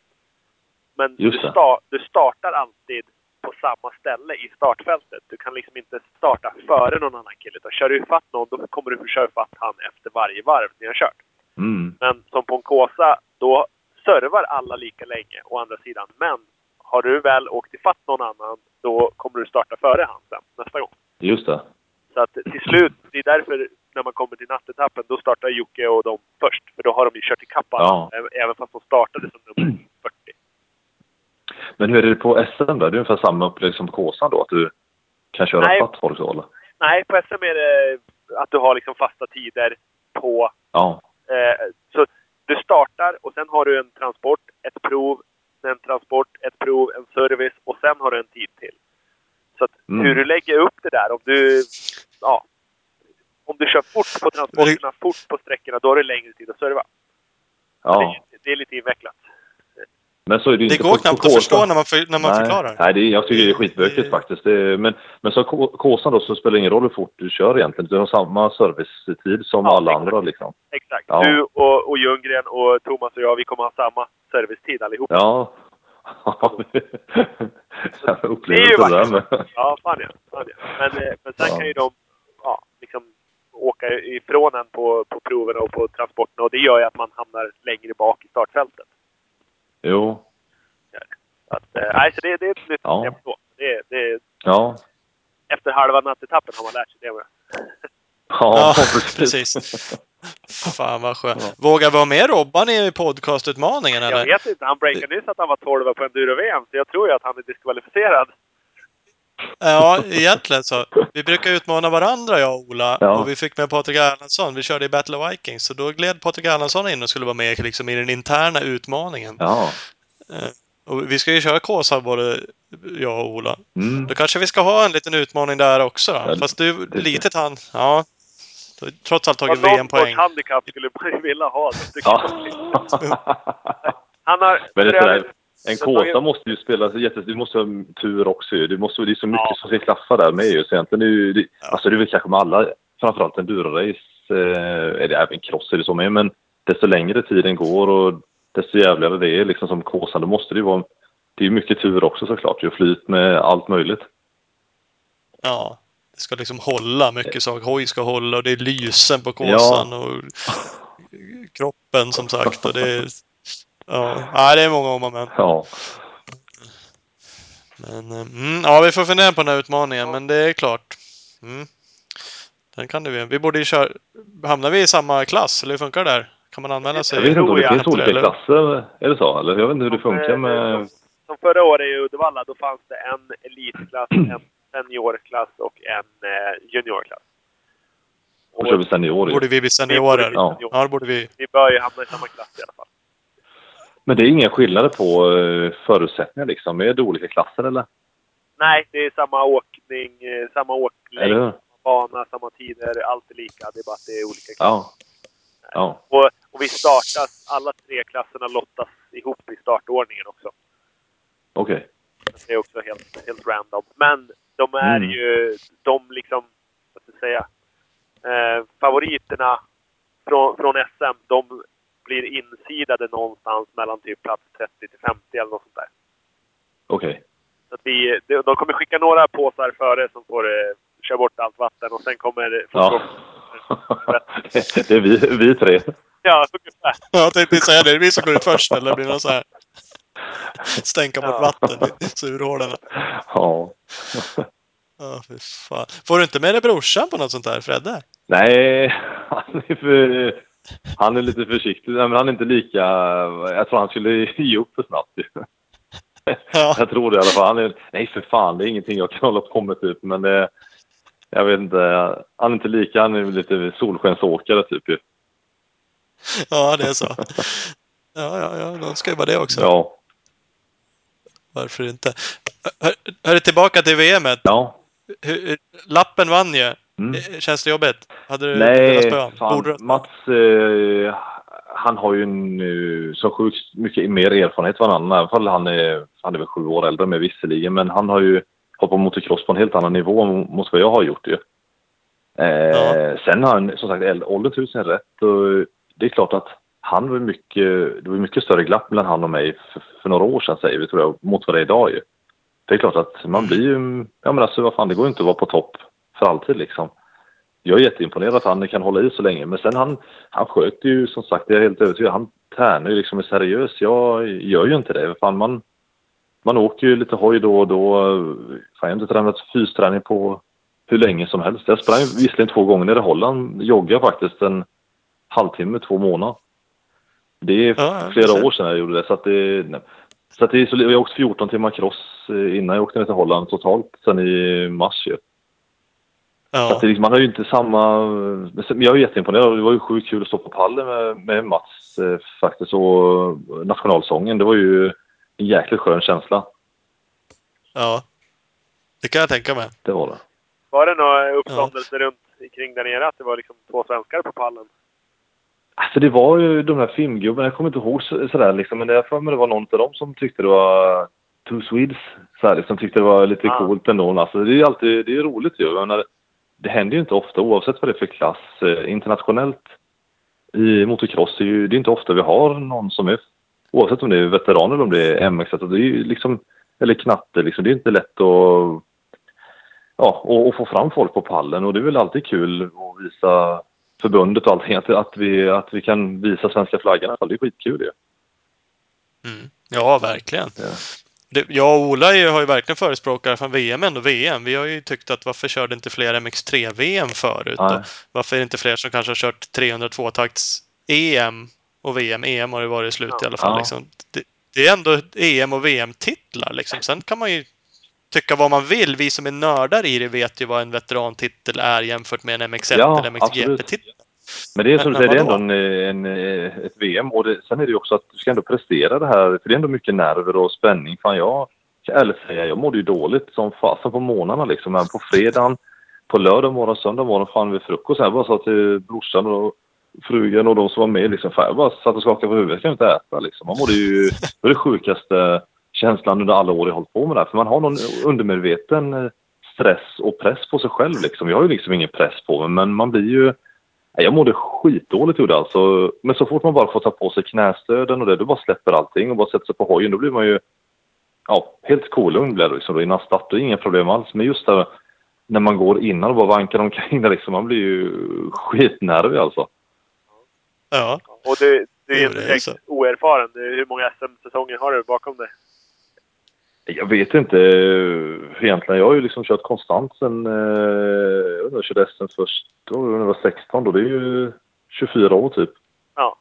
Men du, sta- du startar alltid på samma ställe i startfältet. Du kan liksom inte starta före någon annan kille. Utan kör du ifatt någon, då kommer du köra ifatt han efter varje varv ni har kört. Mm. Men som på en Kåsa, då servar alla lika länge å andra sidan. Men har du väl åkt ifatt någon annan, då kommer du starta före han sen nästa gång. Just det. Så att till slut, det är därför när man kommer till nattetappen, då startar Jocke och de först. För då har de ju kört ikapp Ja. även- fast de startade som nummer 40. Men hur är det på SM då? Det är ungefär samma upplägg som Kåsan då? Att du kan köra Nej. fatt folk så eller? Nej, på SM är det att du har liksom fasta tider på... Ja. Eh, så du startar och sen har du en transport, ett prov, en transport, ett prov, en service och sen har du en tid till. Så att Mm. hur du lägger upp det där, om du... Ja. Om du kör fort på transporterna, fort på sträckorna, då har du längre tid att serva. ja. Det, det är lite invecklat. Men så är det Det inte går på, på knappt att förstå när man, för, när man Nej. förklarar. Nej, det jag tycker det är skitbökigt faktiskt. Är, men, men så K- Kåsan då så spelar det ingen roll hur fort du kör egentligen. Du har samma servicetid som Ja, alla exakt. andra liksom. Exakt. Ja. Du och, och Ljunggren och Thomas och jag, vi kommer ha samma servicetid allihop. Ja. Det är ju Upplevelse det där med. Ja, fan ja. Fan ja. Men, eh, men sen Ja. kan ju de ja, liksom åka ifrån en på, på proverna och på transporterna och det gör ju att man hamnar längre bak i startfältet. Jo. Att, eh, nej, så det, det är ett nytt Ja. system så. Det, det, Ja. efter halva nattetappen har man lärt sig det med. Ja, Ja, precis. Fan vad skönt. Vågar vi ha med Robban i podcastutmaningen Jag eller? vet inte, han breakade nyss att han var 12 på enduro-VM, så jag tror ju att han är diskvalificerad. Ja, egentligen så. Vi brukar utmana varandra jag och Ola. Ja. Och vi fick med Patrik Erlandsson. Vi körde i Battle of Vikings. Så då gled Patrik Erlandsson in och skulle vara med liksom, i den interna utmaningen. Ja. Och vi ska ju köra Kåsa både jag och Ola. Mm. Då kanske vi ska ha en liten utmaning där också. Ja, Fast du, det- litet han. Ja. Du har trots allt tagit VM-poäng. handikapp skulle man vilja ha. Det. Ja. Han har... Men det är en Jag har kåsa måste ju spela så jättes... Du måste ha tur också ju. Det, måste, det är så mycket Ja. som ska klaffa där med ju. Så egentligen är ju... Det, Alltså det är väl kanske med alla, framförallt enduro-race, eh, är det även cross är det så med, men desto längre tiden går och desto jävligare det är liksom som kåsan, då måste det ju vara... Det är mycket tur också såklart, ju flyt med allt möjligt. Ja. Det ska liksom hålla mycket saker. Hoj ska hålla och det är lysen på Kåsan och kroppen som sagt. Och det är... Ja, det är många om och men. Ja. Men, eh, mm, ja, vi får fundera på den här utmaningen, men det är klart. Mm. Den kan du Vi borde ju köra... Hamnar vi i samma klass, eller hur funkar det där? Kan man anmäla sig? Jag vet inte om det finns olika Eller- klasser, är det så? Eller jag vet inte hur det funkar Eh, med... Som, som förra året i Uddevalla, då fanns det en elitklass, en seniorklass och en eh, juniorklass. Då kör vi senior ju. Borde vi bli seniorer? Ja. Ja, det borde vi. Vi bör ju hamna i samma klass i alla fall. Men det är inga skillnader på eh, förutsättningar liksom? med olika klasser eller? Nej, det är samma åkning, eh, samma åklängd, samma bana, samma tider. Allt är lika. Det är bara att det är olika klasser. Ja. Ja. Och, och vi startas, alla tre klasserna lottas ihop i startordningen också. Okej. Det är också helt, helt random. Men de är Mm. ju, de liksom, vad ska jag säga, eh, favoriterna från, från SM, de blir insidade någonstans mellan typ plats 30 till 50 eller något sånt där. Okej. Så att vi, de, de kommer skicka några påsar före som får eh, köra bort allt vatten och sen kommer Ja. det, är vi, vi tre. ja, ungefär. Jag tänkte säga det. Är det vi som går ut först eller blir det så här stänka bort Ja. vatten i surhålen? Ja. Ja, fan. Får du inte med dig brorsan på något sånt där, Fredde? Nej, han är, för, han är lite försiktig. Men han är inte lika... Jag tror han skulle ge upp för snabbt. ju. Ja. Jag tror det i alla fall. Han är, nej, för fan. Det är ingenting jag kan hålla på med typ. Men det, jag vet inte. Han är inte lika. Han är lite solskensåkare typ ju. Ja, det är så. Ja, ja, ja. De ska ju vara det också. Ja. Varför inte? Hör, hör tillbaka till VMet. Ja. Lappen vann ju. Mm. Eh, Känns det jobbigt? Hade du velat Nej, spöa. Borde du? Mats, eh, han har ju nu så sjukt mycket mer erfarenhet än vad han Även fall han är, han är väl sju år äldre med visserligen, men han har ju hoppat motocross på en helt annan nivå mot vad jag har gjort ju. Eh, Ja. Sen har han som sagt åldern till sin rätt och det är klart att han var mycket, det var mycket större glapp mellan han och mig för, för några år sedan säger vi tror jag, mot vad det är idag ju. Det är klart att man blir ju, ja men alltså vad fan det går ju inte att vara på topp för alltid liksom. Jag är jätteimponerad att han kan hålla i så länge. Men sen han, han sköt ju som sagt, jag är helt övertygad, han tränar ju liksom är seriös. Jag gör ju inte det. Fan, man, man åker ju lite hoj då och då. Fan, jag har inte tränat fysträning på hur länge som helst. Jag sprang visserligen två gånger nere i Holland. Joggade faktiskt en halvtimme, två månader. Det är Ja, flera precis. år sedan jag gjorde det. Så att det, så att det är så, jag har åkt 14 timmar cross eh, innan jag åkte ner till Holland totalt sen i mars ju. Så att Ja. det, liksom- man har ju inte samma... men Jag är jätteimponerad. Det var ju sjukt kul att stå på pallen med, med Mats eh, faktiskt. Och nationalsången, det var ju en jäkligt skön känsla. ja. Det kan jag tänka mig. Det var det. Var det några uppståndelse runt kring där nere? Att det var liksom två svenskar på pallen? Alltså det var ju de här filmgubbarna, jag kommer inte ihåg så- sådär liksom, men jag för mig det var någon av dem som tyckte det var Two Swedes, så här, liksom, tyckte det var lite Ah. coolt ändå. Alltså det är ju alltid, det är roligt ju. Det händer ju inte ofta oavsett vad det är för klass. Eh, internationellt i motocross är ju, det är inte ofta vi har någon som är, oavsett om det är veteran eller om det är MX, alltså det är ju liksom, eller knatte liksom, det är inte lätt att ja, och, och få fram folk på pallen och det är väl alltid kul att visa förbundet och allting att, att, vi, att vi kan visa svenska flaggan. Det är skitkul det. Mm. Ja, verkligen. Ja. Det, jag och Ola ju- har ju verkligen förespråkat från VM ändå VM. Vi har ju tyckt att varför körde inte fler MX3-VM förut? Varför är det inte fler som kanske har kört 302-takts EM och VM? EM har det varit slut i alla fall. Ja. Liksom. Det, det är ändå EM och VM-titlar. Liksom. Sen kan man ju tycka vad man vill. Vi som är nördar i det vet ju vad en veterantitel är jämfört med en MX1 Ja, eller MXGP-titel. Men det är som du säger, det är ändå en, en, ett VM och det, sen är det ju också att du ska ändå prestera det här. För det är ändå mycket nerver och spänning. Fan, jag ska ärligt säga, jag mådde ju dåligt som fasen på morgnarna liksom. Men på fredagen, på lördag morgon, söndag morgon, fan vid frukost. Jag bara sa till brorsan och frugan och de som var med liksom. Fan, jag bara satt och skakade på huvudet. Jag kan inte äta liksom. Man mådde ju... Det var det sjukaste känslan under alla år jag hållit på med det här. För man har någon undermedveten eh, stress och press på sig själv liksom. Jag har ju liksom ingen press på mig, men man blir ju... Jag mådde skitdåligt gjorde alltså. Men så fort man bara får ta på sig knästöden och det, då bara släpper allting och bara sätter sig på hojen. Då blir man ju ja, helt kolugn blir det liksom då innan start. Det är inga problem alls. Men just där när man går innan och bara vankar omkring där liksom. Man blir ju skitnervig alltså. Ja. Och du, du är inte det är direkt oerfaren. Hur många SM-säsonger har du bakom dig? Jag vet inte eh, egentligen. Jag har ju liksom kört konstant sen... Eh, jag körde SM först då, när jag var 16 då. Det är ju 24 år typ. Ja.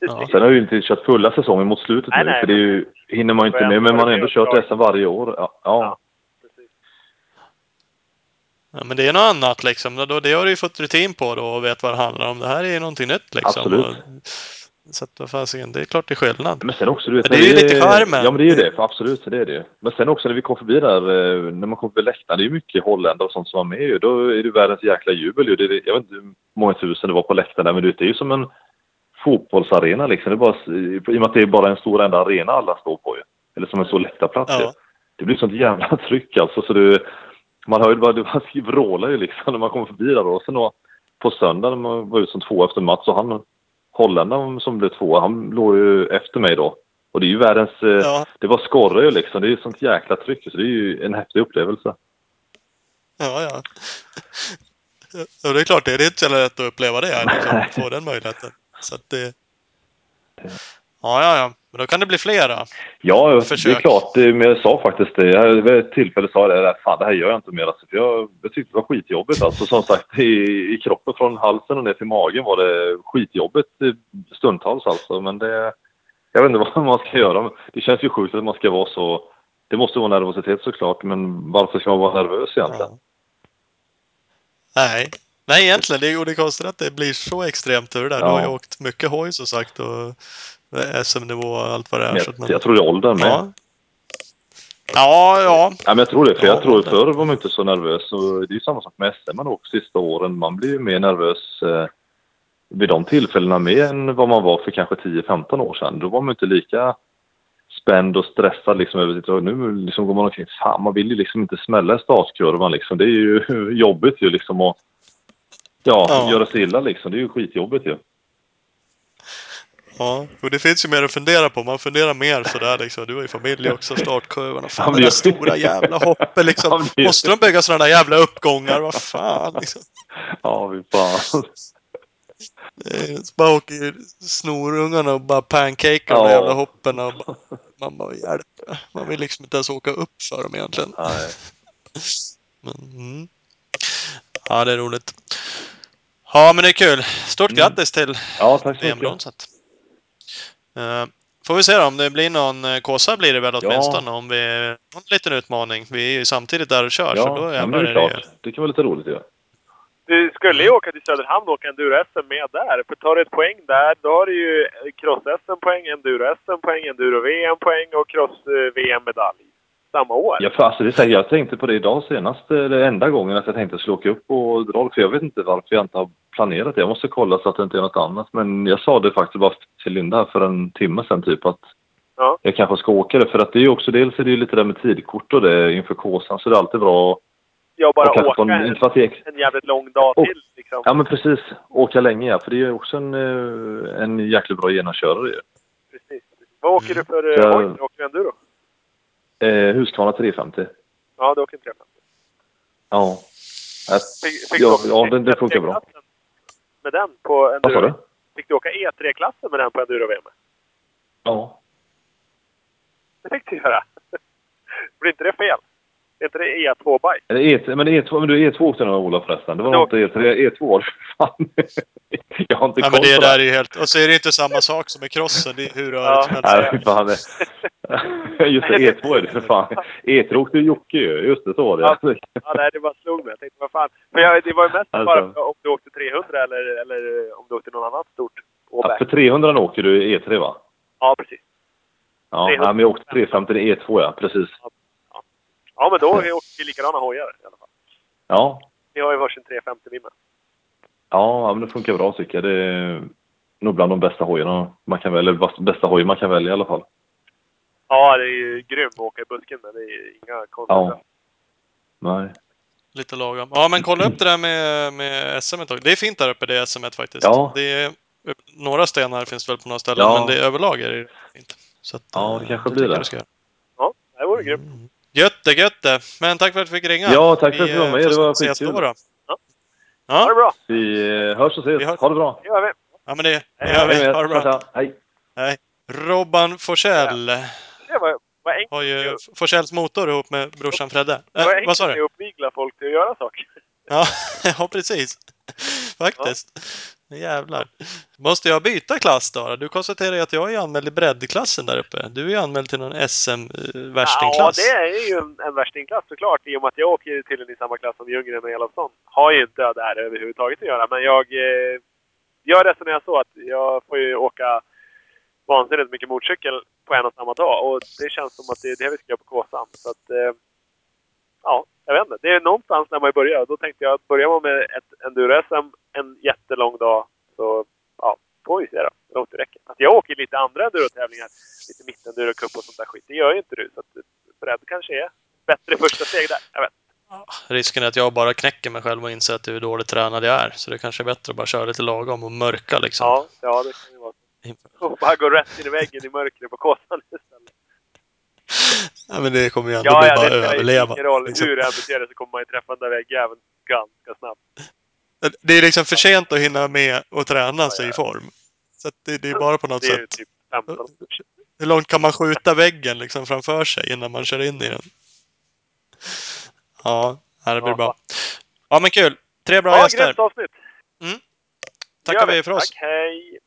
Ja. Sen har jag ju inte kört fulla säsonger mot slutet Nej, nu. nej, för det är ju, hinner man ju inte med. Men man har ändå kört SM varje år. Ja, ja. Ja. Men det är något annat liksom. Då, det har du ju fått rutin på då och vet vad det handlar om. Det här är ju någonting nytt liksom. Absolut. Så att, vad fasiken, det är klart det är skillnad. Men sen också, du vet... Men det är ju lite charmen. Ja, men det är ju det. För absolut, det är det ju. Men sen också när vi kom förbi där, eh, när man kom förbi läktaren, det är ju mycket holländare och sånt som var med ju. Då är det världens jäkla jubel ju. Det, är- jag vet inte hur många tusen det var på läktaren där, men det är ju som en fotbollsarena liksom. Det är bara, I och med att det är bara en stor enda arena alla står på ju. Eller som en stor läktarplats ju. Ja. Det blir sånt jävla tryck alltså, så det... Man hör ju bara, det vrålar ju liksom när man kommer förbi där då. Och sen då, på söndag när man var ut som två efter Mats och han, holländaren som blev två, han låg ju efter mig då. Och det är ju världens... eh, Ja, Det var skorre ju liksom. Det är ju sånt jäkla tryck så det är ju en häftig upplevelse. ja, ja. Och det är klart, det är inte så lätt att uppleva det. Liksom, få den möjligheten. Så att det... Ja, ja, ja. Men då kan det bli flera. Ja, det Försök. är klart. det- Men jag sa faktiskt det. Jag, vid ett tillfälle sa jag det. Fan, det här gör jag inte mer. Alltså, för jag, jag tyckte det var skitjobbigt. Alltså, som sagt, i, i kroppen från halsen och ner till magen var det skitjobbigt i stundtals. Alltså. Men det... Jag vet inte vad man ska göra. Det känns ju sjukt att man ska vara så... Det måste vara nervositet såklart, men varför ska man vara nervös egentligen? Ja. Nej. Nej, egentligen. Det är, och det är konstigt att det blir så extremt ur det där. Du Ja. har ju åkt mycket hoj som sagt och SM-nivå och allt vad det är. Så jag, man- jag tror det är åldern med. ja. ja, ja. Ja, men jag tror det. För Ja, jag tror men- förr var man inte så nervös. Och det är ju samma sak med SM man åkt sista åren. Man blir ju mer nervös eh, vid de tillfällena med än vad man var för kanske 10-15 år sedan. Då var man inte lika spänd och stressad liksom över sitt... Nu liksom går man omkring... Fan, man vill ju liksom inte smälla i startkurvan liksom. Det är ju jobbigt ju liksom att... Ja, Ja. göra sig illa liksom. Det är ju skitjobbigt ju. Ja, och det finns ju mer att fundera på. Man funderar mer sådär liksom. Du har ju familj också, startkurvorna. Fan, det där stora jävla hoppet liksom. Måste de bygga sådana där jävla uppgångar? Vad fan liksom. Ja, fy fan. Så bara åker snorungarna och bara pancakar de Ja. där jävla hoppen och bara, man bara hjälp. Man vill liksom inte ens åka upp för dem egentligen. Nej. Men, mm. Ja, det är roligt. Ja, men det är kul. Stort Mm. grattis till Ja, tack så mycket. VM-bronset. Uh, får vi se då om det blir någon uh, Kåsa blir det väl åtminstone om vi har en liten utmaning. Vi är ju samtidigt där och kör så då Ja, ja men jävlar det är är det ju... klart. Det kan vara lite roligt ju. Du skulle ju åka till Söderhamn och åka enduro-SM med där. För tar du ett poäng där, då har du ju cross-SM-poäng, enduro-SM-poäng, enduro-VM-poäng och cross-VM-medalj. Samma år. Ja, för alltså, det säger, jag tänkte på det idag senast, eh, det enda gången att jag tänkte slå åka upp och dra för jag vet inte varför jag inte har planerat det. Jag måste kolla så att det inte är något annat. Men jag sa det faktiskt bara till Linda här för en timme sedan typ att Ja. jag kanske ska åka det. För att det är ju också, dels är det ju lite där med tidkort och det inför Kåsan så det är alltid bra Jag bara åka på en, en, att jävligt lång dag Och- till liksom. Ja men precis, åka länge ja. För det är ju också en, eh, en jäkligt bra genomkörare ju. Precis. Vad åker du för Så- uh, hoj? Åker du enduro? Eh, Husqvarna 350. Ja, du åker en 350. Ja. Fick, fick Ja, du åka ja, den- den funkar bra. E3-klassen Med den på enduro? vad sa du? Fick du åka E3-klassen med den på enduro-VM? Ja. Det fick du göra. Blir inte det fel? Inte det E2-bike? Eller E3, men E2, men du E2 åkte nog Ola förresten. Det var Ja. inte E3, E2 var det fan. Jag har inte Ja, koll men det där är ju helt... Och så är det inte samma sak som med crossen. Det är hur rörigt Ja. som helst. Nej, fan. Just det, E2 är det för fan. E3 åkte ju Jocke ju. Just det, så var det. Ja, nej, det bara slog mig. Jag tänkte, vad fan. För jag, det var ju mest Alltså. bara om du åkte 300 eller, eller om du åkte någon annan stort Ja, för 300 åker du E3 va? Ja, precis. Ja, 300. nej, men jag åkte 350 det är E2 ja, precis. Ja, men då åker vi likadana hojar i alla fall. Ja, Vi har ju varsin 350 vi med. ja ja, men det funkar bra tycker jag. Det är nog bland de bästa hojarna man kan välja, eller bästa hojar man kan välja i alla fall. Ja, det är ju grymt att åka i busken, men det är inga konstigheter. Ja. Nej. Lite lagom. Ja, men kolla upp det där med, med SM ett Det är fint där uppe, det SM faktiskt. Ja. Det är, några stenar finns väl på några ställen, Ja. men det, överlag är det fint. Så att, Ja, det eh, kanske tycker blir det. Ja, det vore grymt. Götte, götte! Men tack för att du fick ringa. Ja, tack för att du var eh, med. får Det var ses skitkul. då. då. Ja. Ja. Ha det bra! Vi eh, hörs och ses. Vi hörs. Ha det bra. Det gör vi. ja, men det, gör vi. Ha det bra. Hej. Hej. Robban Forsell Det var, var enkelt, har ju Forsells motor ihop med brorsan Fredde. det var Äh, vad sa enkelt du? att uppvigla folk till att göra saker. Ja, ja precis. Faktiskt. Nu Jävlar. Måste jag byta klass då? Du konstaterar ju att jag är anmäld i breddklassen där uppe. Du är ju anmäld till någon SM-värstingklass. Eh, ja, det är ju en, en värstingklass såklart. I och med att jag åker till i samma klass som Ljunggren och Elofsson. Har ju inte där överhuvudtaget att göra. Men jag, eh, jag resonerar så att jag får ju åka vansinnigt mycket motorcykel på en och samma dag. Och det känns som att det är det vi ska göra på Kåsan. Så att, eh, ja, jag vet inte. Det är någonstans när man börjar. Då tänkte jag att börjar man med ett enduro-SM en jättelång dag så ja, får vi se då hur långt det räcker. Alltså jag åker lite andra enduro-tävlingar. Lite mittenduro-cup och sånt där skit. Det gör ju inte du. Så att bredd kanske är bättre första steg där. Jag vet. Risken är att jag bara knäcker mig själv och inser att hur dåligt tränad jag är. Så det kanske är bättre att bara köra lite lagom och mörka liksom. Ja, ja, det kan ju vara. Och bara gå rätt in i väggen i mörkret på Kåsan istället. Ja, men det kommer ju ändå Ja, bli ja, bara det överleva. ingen roll liksom. hur än beter så kommer man ju träffa den där väggjäveln ganska snabbt. Det är liksom för sent att hinna med och träna sig i form. Så det, det är bara på något Det sätt. typ 15 Hur långt kan man skjuta väggen liksom framför sig innan man kör in i den? Ja, ja, det blir Ja. bra. Ja, men kul! Tre bra Ja, gäster. grymt avsnitt! Tackar Gör vi för oss. Tack, hej!